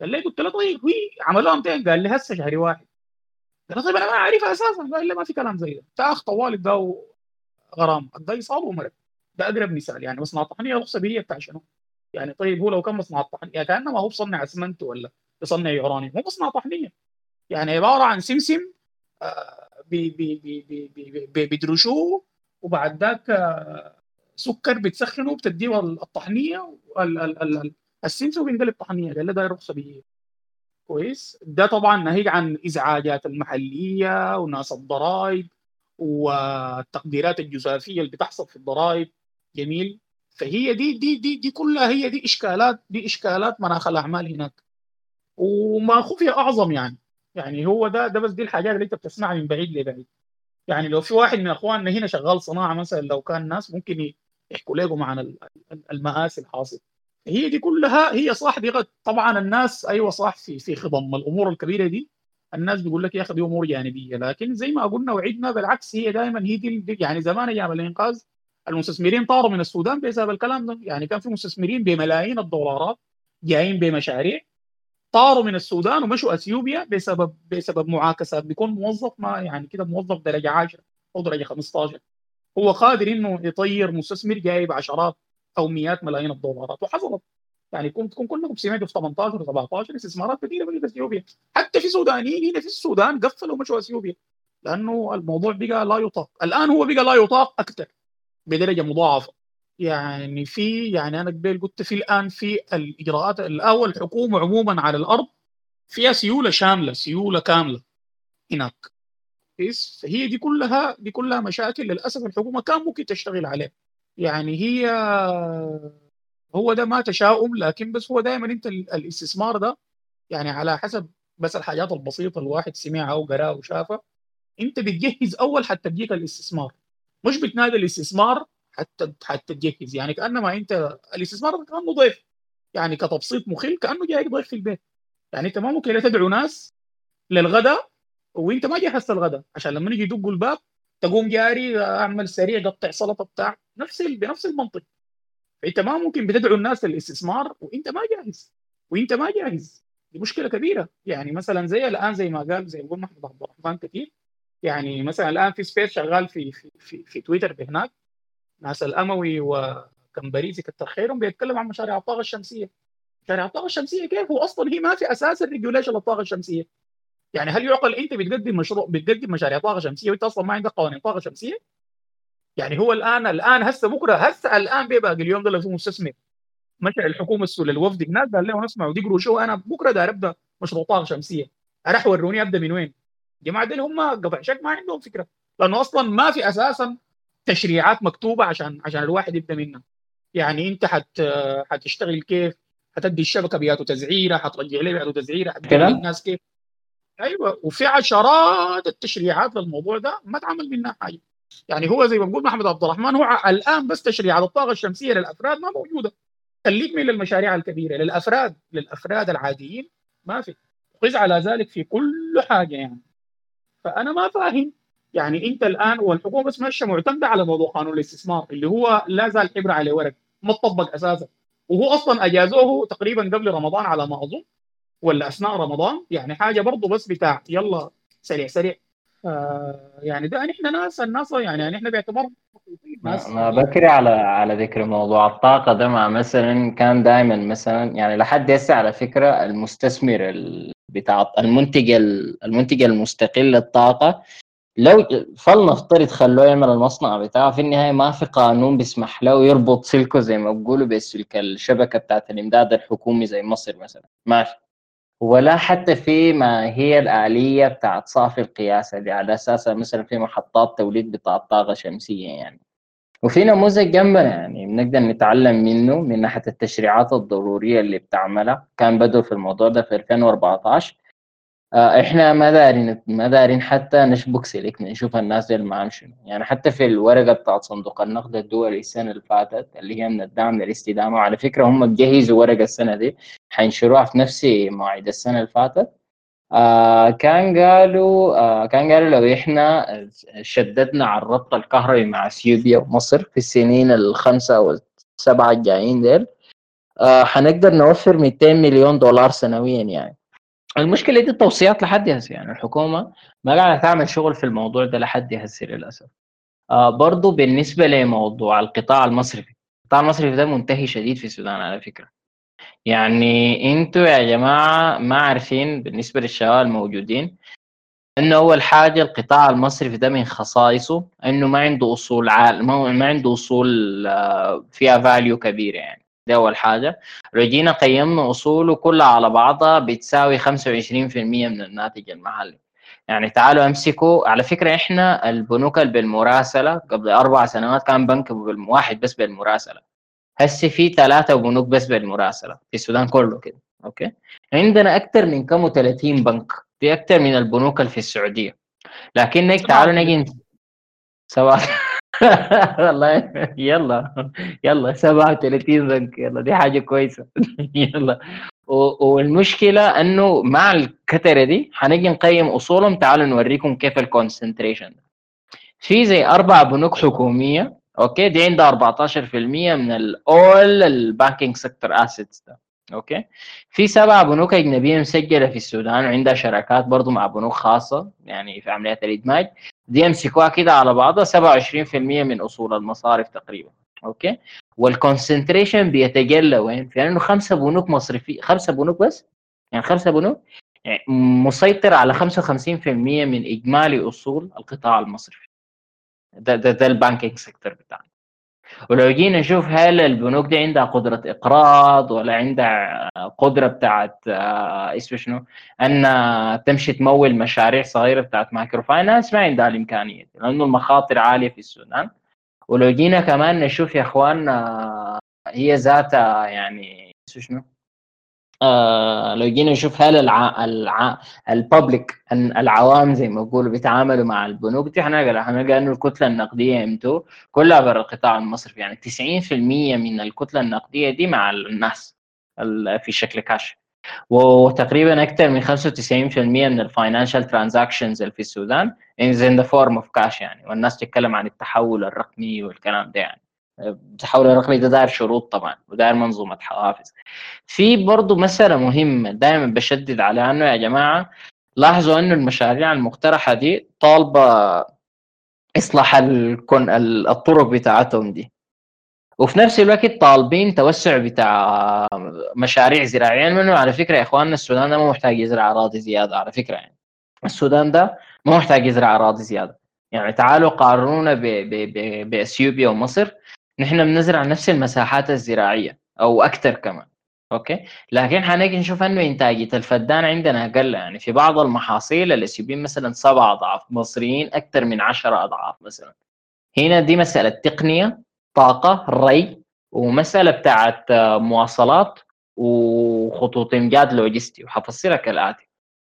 قال لي قلت له طيب وي عملوها متى قال لي هسه شهر واحد. لي طيب أنا ما أعرفها أساسا لي ما في كلام زي ده. تاخ طوالب ده غرام ده يصاب ومرض. ده أقرب مثال يعني مصنع الطحنيه رخصه بيئيه بتاع شنو؟ يعني طيب هو لو كان مصنع الطحنيه يعني كانما هو بصنع اسمنت ولا بصنع يورانيوم هو مصنع طحنيه يعني عبارة عن سمسم بيدرشوه وبعد ذاك سكر بتسخنه بتديه الطحنية السمسم بينقلب طحنية قال له ده رخصه بيئيه كويس. ده طبعا ناهيك عن إزعاجات المحلية وناس الضرائب والتقديرات الجزافية اللي بتحصل في الضرائب. جميل. فهي دي دي دي دي كلها هي دي إشكالات دي إشكالات مناخ الأعمال هناك. وما خفي أعظم يعني. يعني هو ده ده بس دي الحاجات اللي أنت بتسمعها من بعيد لبعيد. يعني لو في واحد من إخواننا هنا شغال صناعة مثلا لو كان ناس ممكن يحكوا لكم عن المآسي الحاصله هي دي كلها هي صح دي غد. طبعا الناس أيوه صح في في خضم. الأمور الكبيرة دي الناس بيقول لك يا أخي دي أمور جانبية. لكن زي ما قلنا وعدنا بالعكس هي دائما هي دي يعني زمان أيام الإنقاذ المستثمرين طاروا من السودان بسبب الكلام ده. يعني كان في مستثمرين بملايين الدولارات جايين بمشاريع طاروا من السودان ومشوا أثيوبيا بسبب بسبب معاكسات. بيكون موظف ما يعني كده موظف درجة 10 أو درجة 15 هو قادر إنه يطير مستثمر جايب عشرات أو مئات ملايين الدولارات وحصلت. يعني كنت كلكم سمعتوا في 18 و17 استثمارات كثيرة في إثيوبيا. حتى في سودانيين هنا في السودان قفلوا ومشوا إثيوبيا. لأنه الموضوع بقى لا يطاق. الآن هو بقى لا يطاق أكثر بدرجة مضاعفة. يعني في يعني أنا قبل قلت في الآن في الإجراءات. الأول الحكومة عموما على الأرض فيها سيولة شاملة سيولة كاملة هناك. فهي دي كلها دي كلها مشاكل. للأسف الحكومة كان ممكن تشتغل عليها. يعني هي هو ده ما تشاؤم لكن بس هو دائما أنت الاستثمار ده يعني على حسب بس الحاجات البسيطة الواحد سمعها وقراها وشافها أنت بتجهز أول حتى تجيك الاستثمار. مش بتنادي الاستثمار حتى حتى تجهز يعني كأنما أنت الاستثمار كأنه ضيف. يعني كتبسيط مخل كأنه جاي ضيف في البيت. يعني أنت ما ممكن تدعو ناس للغداء وأنت ما جهزت الغداء عشان لما يجي يدقوا الباب تقوم جاري أعمل سريع قطع سلطة بتاع. نفس بنفس المنطق. فأنت ما ممكن بتدعو الناس للاستثمار وأنت ما جاهز. وأنت ما جاهز. دي مشكلة كبيرة. يعني مثلا زي الآن زي ما قال زي ما قول محمد عبد الرحمن كثير. يعني مثلا الآن في space شغال في في في, في تويتر بهناك. ناس الأموي وكمبريزي كتر خيرهم بيتكلم عن مشاريع الطاقة الشمسية. مشاريع الطاقة الشمسية كيف؟ هو أصلا هي ما في أساس ال regulation للطاقة الشمسية. يعني هل يعقل أنت بتقدم مشروع بتقدم مشاريع طاقة شمسية وأنت أصلا ما عندك قوانين طاقة شمسية؟ يعني هو الان الآن هسه بكره هسه الآن بيبقى اليوم ده لو في مستثمر مشى الحكومة السودانية الوفد هناك قال لهم اسمعوا دقروا شو أنا بكرة داير أبدأ مشروع طاقه شمسية. راح وروني أبدأ من وين؟ جماعة دول هم قطع شك ما عندهم فكرة لأنه أصلا ما في أساسا تشريعات مكتوبة عشان عشان الواحد يبدأ منها. يعني أنت حت حتشتغل كيف؟ حتدي الشبكة بياته تزعيرة حترجع لي بياته تزعيرة حتدي الناس كيف؟ أيوه وفي عشرات التشريعات للموضوع ده ما تعمل منها حاجة. يعني هو زي ما بقول محمد عبد الرحمن هو الآن بس تشريعات الطاقة الشمسية للأفراد ما موجودة. خليك من للمشاريع الكبيرة. للأفراد للأفراد العاديين ما في. قز على ذلك في كل حاجة يعني. فأنا ما فاهم. يعني أنت الآن والحكومة بس ماشية معتمدة على موضوع قانون الاستثمار اللي هو لا زال حبر على ورق ما تطبق أساسا. وهو أصلا أجازوه تقريبا قبل رمضان على ما أظن ولا أثناء رمضان. يعني حاجة برضه بس بتاع يلا سريع سريع. آه يعني ده نحن ناس الناس يعني نحن باعتبار ناس ما بكري على على ذكر موضوع الطاقة ده مع مثلا كان دائما مثلا يعني لحد هسه على فكرة المستثمر بتاع المنتج المنتج المستقل للطاقة لو فلنفترض خلوه يعمل المصنع بتاعه في النهاية ما في قانون بيسمح له يربط سلكه زي ما بيقولوا بسلك الشبكة بتاعت الإمداد الحكومي زي مصر مثلا. ماشي. ولا حتى في ما هي الآلية بتاعت صافي القياس اللي على أساسها مثلا في محطات توليد بتاعت طاقة شمسية يعني. وفي نموذج جنبنا يعني بنقدر نتعلم منه من ناحية التشريعات الضرورية اللي بتعملها. كان بدو في الموضوع ده في 2014 آه، إحنا ما دارين ما دارين حتى نشبك سلك نشوف الناس دي معاهم شنو. يعني حتى في الورقة بتاعت صندوق النقد الدولي السنة اللي فاتت اللي هي من الدعم للاستدامة وعلى فكرة هم جهزوا ورقة السنة دي حينشروها في نفس مواعيد السنة اللي فاتت. آه كان قالوا آه كان قالوا لو إحنا شددنا على الربط الكهربي مع إثيوبيا ومصر في السنين الخمسة أو السبعة الجايين ديل آه حنقدر نوفر 200 مليون دولار سنويا يعني. المشكلة دي التوصيات لحد هسه يعني الحكومة ما قاعدة تعمل شغل في الموضوع ده لحد هسه للأسف. آه برضو بالنسبة لموضوع القطاع المصرفي القطاع المصرفي ده منتهي شديد في السودان على فكرة. يعني أنتوا يا جماعة ما عارفين بالنسبة للشباب الموجودين انه اول حاجة القطاع المصرفي ده من خصائصه إنه ما عنده أصول عال ما عنده أصول آه، فيها فاليو كبيره يعني. دي أول حاجة. لو جينا قيمنا أصوله كلها على بعضها بتساوي 25% من الناتج المحلي. يعني تعالوا أمسكوا. على فكرة إحنا البنوك بالمراسلة قبل أربع سنوات كان بنك واحد بس بالمراسلة. هسه في ثلاثة بنوك بس بالمراسلة في السودان كله كده okay؟ عندنا أكثر من كم 30 بنك في أكثر من البنوك اللي في السعودية. لكن تعالوا نجي سواء والله. يلا يلا 37 بنك يلا دي حاجة كويسة. يلا. والمشكلة إنه مع الكترة دي حنيجي نقيم أصولهم. تعالوا نوريكم كيف ال concentration في زي أربع بنوك حكومية okay؟ دي عندها 14% من الأول ال banking sector assets ده okay؟ في سبع بنوك أجنبية مسجلة في السودان وعندها شراكات برضو مع بنوك خاصة يعني في عمليات الإدماج. دي يمسكوها كده على بعضها 27% من أصول المصارف تقريبا. okay؟ وال concentration بيتجلى وين؟ في انه خمسة بنوك مصرفي خمسة بنوك بس؟ يعني خمسة بنوك؟ يعني مسيطر على 55% من إجمالي أصول القطاع المصرفي. ده ده, ده ال banking sector بتاعنا. ولو جينا نشوف هل البنوك دي عندها قدرة إقراض ولا عندها قدرة بتاعت آه، اسمه شنو؟ أن تمشي تمول مشاريع صغيرة بتاعت microfinance ما عندها الإمكانية لأنه المخاطر عالية في السودان. ولو جينا كمان نشوف يا إخوان هي ذاتها يعني شنو؟ آه لو جينا نشوف هل الع... الع... ال public العوام زي ما بيقولوا بيتعاملوا مع البنوك دي هنلقى هنلقى انه الكتله النقدية امتو كلها برا القطاع المصرفي. يعني 90% من الكتلة النقدية دي مع الناس في شكل كاش وتقريبا أكثر من 95% من ال financial transactions اللي في السودان in the form of cash يعني. والناس تتكلم عن التحول الرقمي والكلام ده يعني. التحول الرقمي ده داير شروط طبعا وداير منظومة حوافز. في برضه مسألة مهمة دائما بشدد على إنه يا جماعة لاحظوا إنه المشاريع المقترحة دي طالبة إصلاح الكون الطرق بتاعتهم دي. وفي نفس الوقت طالبين توسع بتاع مشاريع زراعية. منه على فكرة يا إخواننا السودان ده ما محتاج يزرع أراضي زيادة على فكرة يعني. السودان ده ما محتاج يزرع أراضي زيادة. يعني تعالوا قارنونا بإثيوبيا ومصر. نحن بنزرع نفس المساحات الزراعية أو أكثر كمان. okay؟ لكن حنيجي نشوف إنه إنتاجية الفدان عندنا أقل. يعني في بعض المحاصيل الاثيوبيين مثلا سبع أضعاف مصريين أكثر من 10 أضعاف مثلا. هنا دي مسألة تقنية طاقة ري ومسألة بتاعت مواصلات وخطوط امداد لوجستي وحفصلها كالآتي.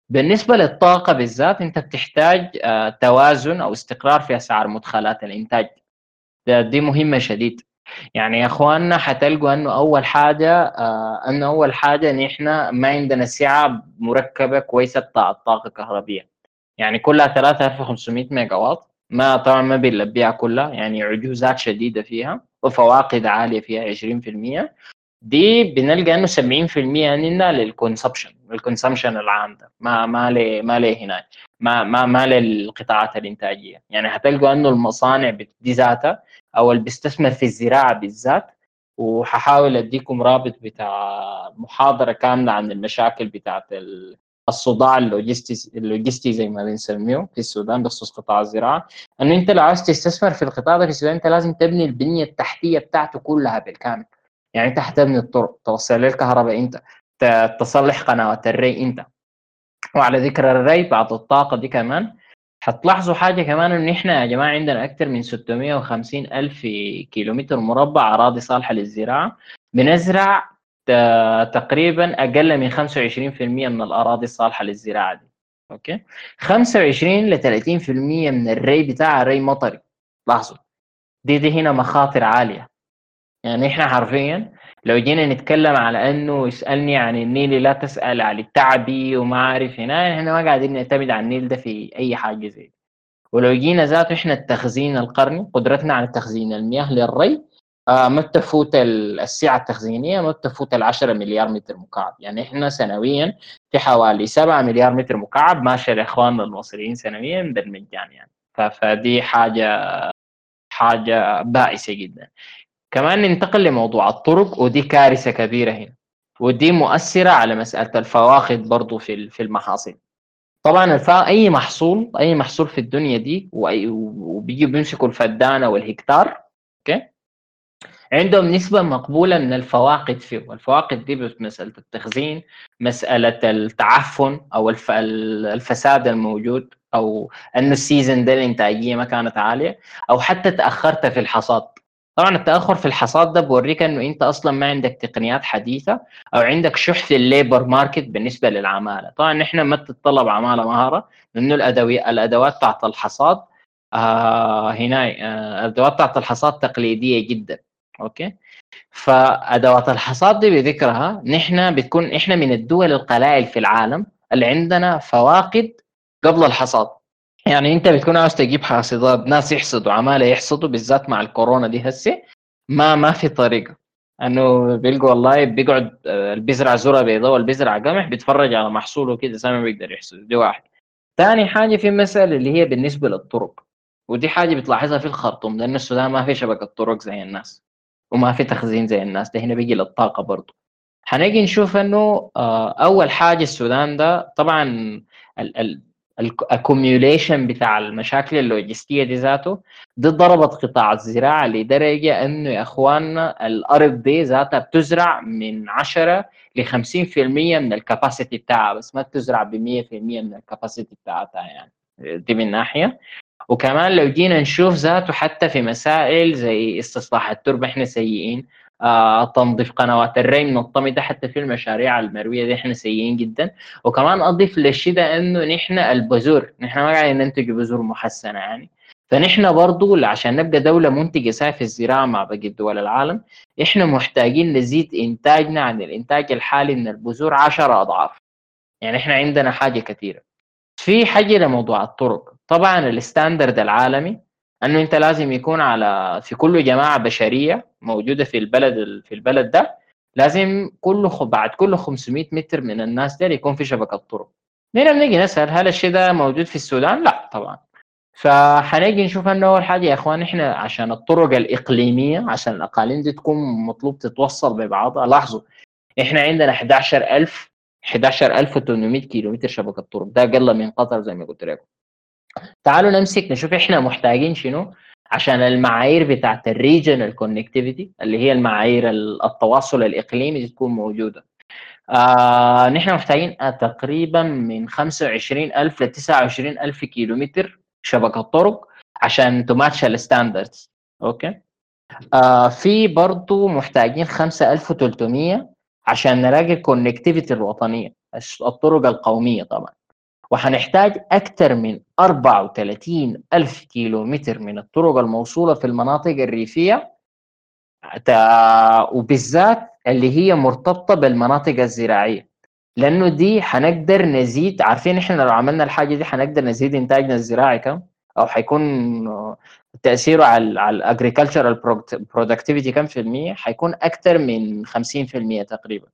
بالنسبة للطاقة بالذات أنت بتحتاج آه، توازن أو استقرار في أسعار مدخلات الإنتاج. دي مهمة شديد. يعني يا إخواننا حتلقوا إنه أول حاجة آه إنه أول حاجة نحن ما عندنا سعة مركبة كويسة بتاع الطاقة الكهربية. يعني كلها 3500 ميجا واط ما طبعا ما بنلبيها كلها يعني عجوزات شديدة فيها وفواقد عالية فيها 20% دي بنلقى إنه 70% منها لل consumption ال consumption العام ده. ما ما ل ما ل هنا ما ما ما للقطاعات الإنتاجية. يعني حتلقوا إنه المصانع دي ذاتها أو اللي بيستثمر في الزراعة بالذات. وححاول أديكم رابط بتاع محاضرة كاملة عن المشاكل بتاعت الصداع اللوجستي اللوجستي زي ما بنسميه في السودان بخصوص قطاع الزراعة. إنه أنت لو عايز تستثمر في القطاع ده في السودان أنت لازم تبني البنية التحتية بتاعته كلها بالكامل. يعني أنت حتبني الطرق. توصل للكهرباء أنت تصلح قنوات الري أنت. وعلى ذكر الري بعد الطاقة دي كمان. حتلاحظوا حاجة كمان إن إحنا يا جماعة عندنا أكثر من 650 ألف كيلومتر مربع أراضي صالحة للزراعة. بنزرع تقريبا أقل من 25% من الأراضي الصالحة للزراعة دي. okay؟ 25 ل 30% من الري بتاعها ري مطري. لاحظوا. دي دي هنا مخاطر عالية. يعني إحنا حرفيا لو جينا نتكلم على إنه يسألني عن النيل لا تسأل عن التعبي وما أعرف هنا إحنا ما قاعدين نعتمد على النيل ده في أي حاجة زي ولو جينا ذاته إحنا التخزين القرني قدرتنا على تخزين المياه للري آه ما تفوت السعة التخزينية؟ ما تفوت ال 10 مليار متر مكعب. يعني إحنا سنويا في حوالي 7 مليار متر مكعب ماشي لاخواننا المصريين سنويا بالمجان يعني. فدي حاجة حاجة بائسة جدا. كمان ننتقل لموضوع الطرق ودي كارثة كبيرة هنا. ودي مؤثرة على مسألة الفواقد برضو في في المحاصيل. طبعا الفا أي محصول أي محصول في الدنيا دي وبيجي بيمسكوا الفدانة والهكتار okay؟ عندهم نسبة مقبولة من الفواقد فيه والفواقد دي مسألة التخزين مسألة التعفن أو الفساد الموجود أو أنه ال season ده الإنتاجية ما كانت عالية أو حتى تأخرت في الحصاد. طبعا التأخر في الحصاد ده بوريك إنه أنت أصلا ما عندك تقنيات حديثة أو عندك شح في ال labor market بالنسبة للعمالة. طبعا إحنا ما تتطلب عمالة مهارة لأنه الادويه الأدوات بتاعت الحصاد آه هنا آه الأدوات بتاعت الحصاد تقليدية جدا. okay؟ فأدوات الحصاد دي بذكرها نحن بتكون إحنا من الدول القلائل في العالم اللي عندنا فواقد قبل الحصاد. يعني انت بتكون عاوز تجيب حاصدات ناس يحصدوا عمالة يحصدوا بالذات مع الكورونا دي هسه ما ما في طريقة. انه بيلقوا والله بيقعد آه، اللي بيزرع ذره بيضاء واللي بيزرع قمح بيتفرج على محصوله كده زي ما بيقدر يحصد. دي واحد. ثاني حاجة في مسألة اللي هي بالنسبة للطرق. ودي حاجة بتلاحظها في الخرطوم لأن السودان ما في شبكة طرق زي الناس. وما في تخزين زي الناس. ده هنا بيجي للطاقة برضه حنيجي نشوف إنه آه، أول حاجة السودان ده طبعا الاكوميوليشن بتاع المشاكل اللوجستية دي ذاته دي ضربت قطاع الزراعة لدرجة إنه يا إخواننا الأرض دي ذاتها بتزرع من 10 ل 50% من الكباسيتي بتاعها بس ما بتزرع ب 100% من الكباسيتي بتاعتها يعني. دي من ناحية. وكمان لو جينا نشوف ذاته حتى في مسائل زي استصلاح التربة إحنا سيئين. تنظيف قنوات الري المنطمرة حتى في المشاريع المروية دي إحنا سيئين جدا. وكمان أضيف للشيء ده إنه نحن البذور نحن ما قاعدين ننتج بذور محسنة يعني. فنحن برضو عشان نبقى دولة منتجة ساي في الزراعة مع باقي دول العالم إحنا محتاجين نزيد إنتاجنا عن الإنتاج الحالي من البذور 10 أضعاف. يعني إحنا عندنا حاجة كثيرة. في حاجة لموضوع الطرق. طبعا ال standard العالمي أنه أنت لازم يكون على في كل جماعة بشرية موجودة في البلد في البلد ده لازم كل بعد كل 500 متر من الناس ده يكون في شبكة طرق. هنا بنيجي نسأل هل الشيء ده موجود في السودان؟ لا طبعا. فحنيجي نشوف أنه أول حاجة يا إخوان إحنا عشان الطرق الإقليمية عشان الأقاليم دي تكون مطلوب تتوصل ببعضها. لاحظوا إحنا عندنا 11000 11800 كيلو متر شبكة طرق. ده أقل من قطر زي ما قلت لكم. تعالوا نمسك نشوف إحنا محتاجين شنو عشان المعايير بتاعت ال regional connectivity اللي هي المعايير التواصل الإقليمي تكون موجودة. آه نحن محتاجين تقريبا من 25000 ل 29000 كيلو متر شبكة طرق عشان ت match ال standards okay؟ آه في برضه محتاجين 5300 عشان نلاقي ال connectivity الوطنية الطرق القومية طبعا. وحنحتاج أكثر من 34 ألف كيلو متر من الطرق الموصولة في المناطق الريفية وبالذات اللي هي مرتبطة بالمناطق الزراعية. لأنه دي حنقدر نزيد عارفين إحنا لو عملنا الحاجة دي حنقدر نزيد إنتاجنا الزراعي كم؟ أو حيكون تأثيره على على ال agricultural productivity كم في المية؟ حيكون أكثر من 50% تقريبا.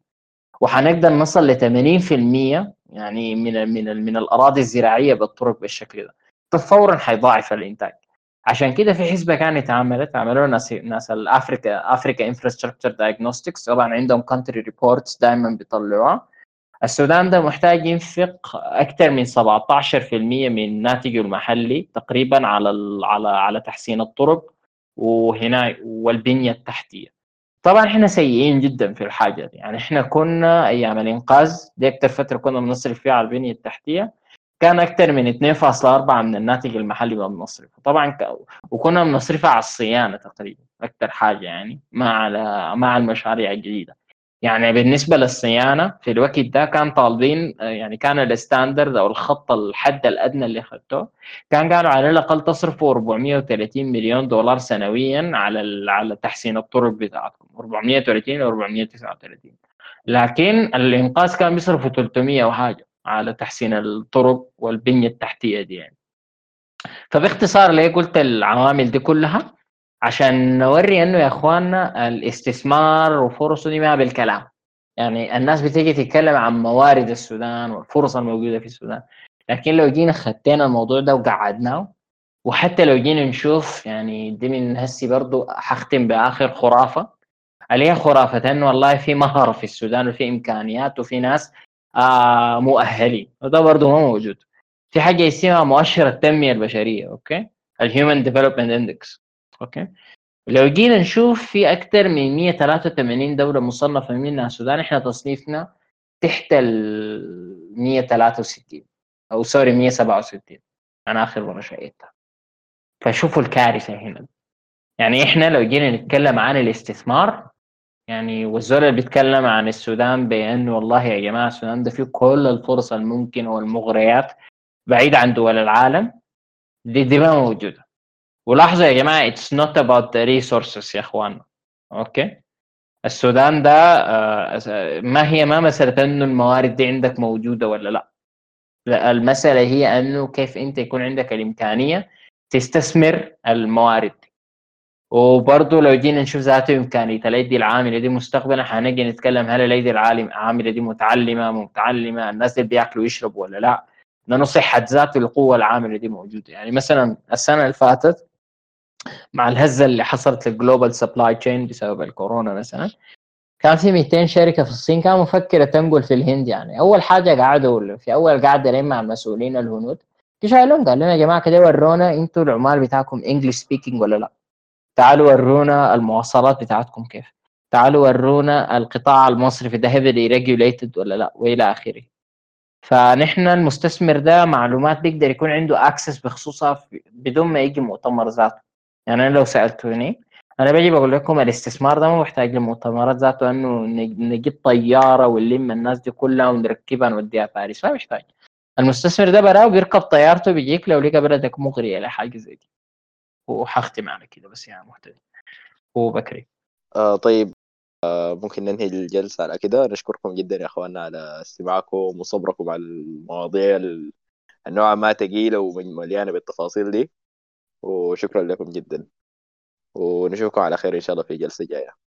وحنقدر نصل ل 80% يعني من من من الأراضي الزراعية بالطرق بالشكل ده. فورا حيضاعف الإنتاج. عشان كده في حسبه كانت عملت عملوا ناس ناس ال Africa Africa Infrastructure Diagnostics طبعا عندهم country reports دائما بيطلعوها. السودان ده محتاج ينفق أكثر من 17% من ناتجه المحلي تقريبا على على على تحسين الطرق وهنا والبنية التحتية. طبعا إحنا سيئين جدا في الحاجة دي. يعني إحنا كنا أيام الإنقاذ دي أكثر فترة كنا بنصرف فيها على البنية التحتية كان أكثر من 2.4 من الناتج المحلي ما بنصرفه. طبعا ك... وكنا بنصرفها على الصيانة تقريبا أكثر حاجة يعني مع على مع المشاريع الجديدة. يعني بالنسبة للصيانة في الوقت ده كان طالبين يعني كان الستاندرد أو الخط الحد الأدنى اللي اخذته كان قالوا على الأقل تصرفوا 430 مليون دولار سنويا على على تحسين الطرق بتاعتكم. 430 و 439 لكن الإنقاذ كان بيصرفوا 300 وحاجة على تحسين الطرق والبنية التحتية دي يعني. فباختصار ليه قلت العوامل دي كلها؟ عشان نوري إنه يا إخواننا الاستثمار وفرصه دي ما بالكلام. يعني الناس بتيجي تتكلم عن موارد السودان والفرص الموجودة في السودان لكن لو جينا خدينا الموضوع ده وقعدناه وحتى لو جينا نشوف يعني دي من هسي برضو حختم بآخر خرافة. اللي هي خرافة إنه والله في مهاره في السودان وفي إمكانيات وفي ناس آه مؤهلين. وده برضو ما موجود. في حاجة اسمها مؤشر التنمية البشرية okay؟ ال human development index okay. لو جينا نشوف في أكثر من 183 دولة مصنفة منها السودان إحنا تصنيفنا تحت ال 163 أو sorry 167 أنا آخر مرة شايفها فشوفوا الكارثة هنا. يعني إحنا لو جينا نتكلم عن الاستثمار يعني والزول اللي بيتكلم عن السودان بانه والله يا جماعة السودان ده فيه كل الفرص الممكنه والمغريات بعيد عن دول العالم دي, دي ما موجودة. ولاحظوا يا جماعة it's not about the resources يا اخوانا okay؟ السودان ده آه، ما هي ما مساله انه الموارد دي عندك موجودة ولا لا؟ المسألة هي أنه كيف أنت يكون عندك الإمكانية تستثمر الموارد. وبرضه لو جينا نشوف ذاته إمكانية الأيدي العاملة دي مستقبلا حنجي نتكلم هل الأيدي العاملة دي متعلمة متعلمة الناس اللي بياكلوا ويشربوا ولا لا؟ لأنه صحه ذات القوة العاملة دي موجودة. يعني مثلا السنة اللي فاتت مع الهزة اللي حصلت لل global supply chain بسبب الكورونا مثلا كان في 200 شركة في الصين كانت مفكرة تنقل في الهند يعني. أول حاجة قعدوا في أول قعده لين مع المسؤولين الهنود لهم؟ قال لنا يا جماعة كده ورونا أنتوا العمال بتاعكم English speaking ولا لا؟ تعالوا ورونا المواصلات بتاعتكم كيف؟ تعالوا ورونا القطاع المصرفي ده heavily regulated ولا لا؟ وإلى آخره. فنحن المستثمر ده معلومات بيقدر يكون عنده access بخصوصها بدون ما يجي مؤتمر ذاته. يعني أنا لو سالتوني أنا بجي بقول لكم الاستثمار ده ما محتاج لمؤتمرات ذاته إنه نجيب طيارة ونلم الناس دي كلها ونركبها نوديها باريس ما محتاج. المستثمر ده براه بيركب طيارته بيجيك لو لقى بلدك مغرية لحاجه زي دي. وحختم على كده بس يعني محتاج هو بكري آه طيب آه ممكن ننهي الجلسة على كده. نشكركم جدا يا إخواننا على استماعكم وصبركم على المواضيع النوعا ما ثقيلة ومليانة بالتفاصيل دي. وشكرا لكم جدا. ونشوفكم على خير إن شاء الله في جلسة جاية.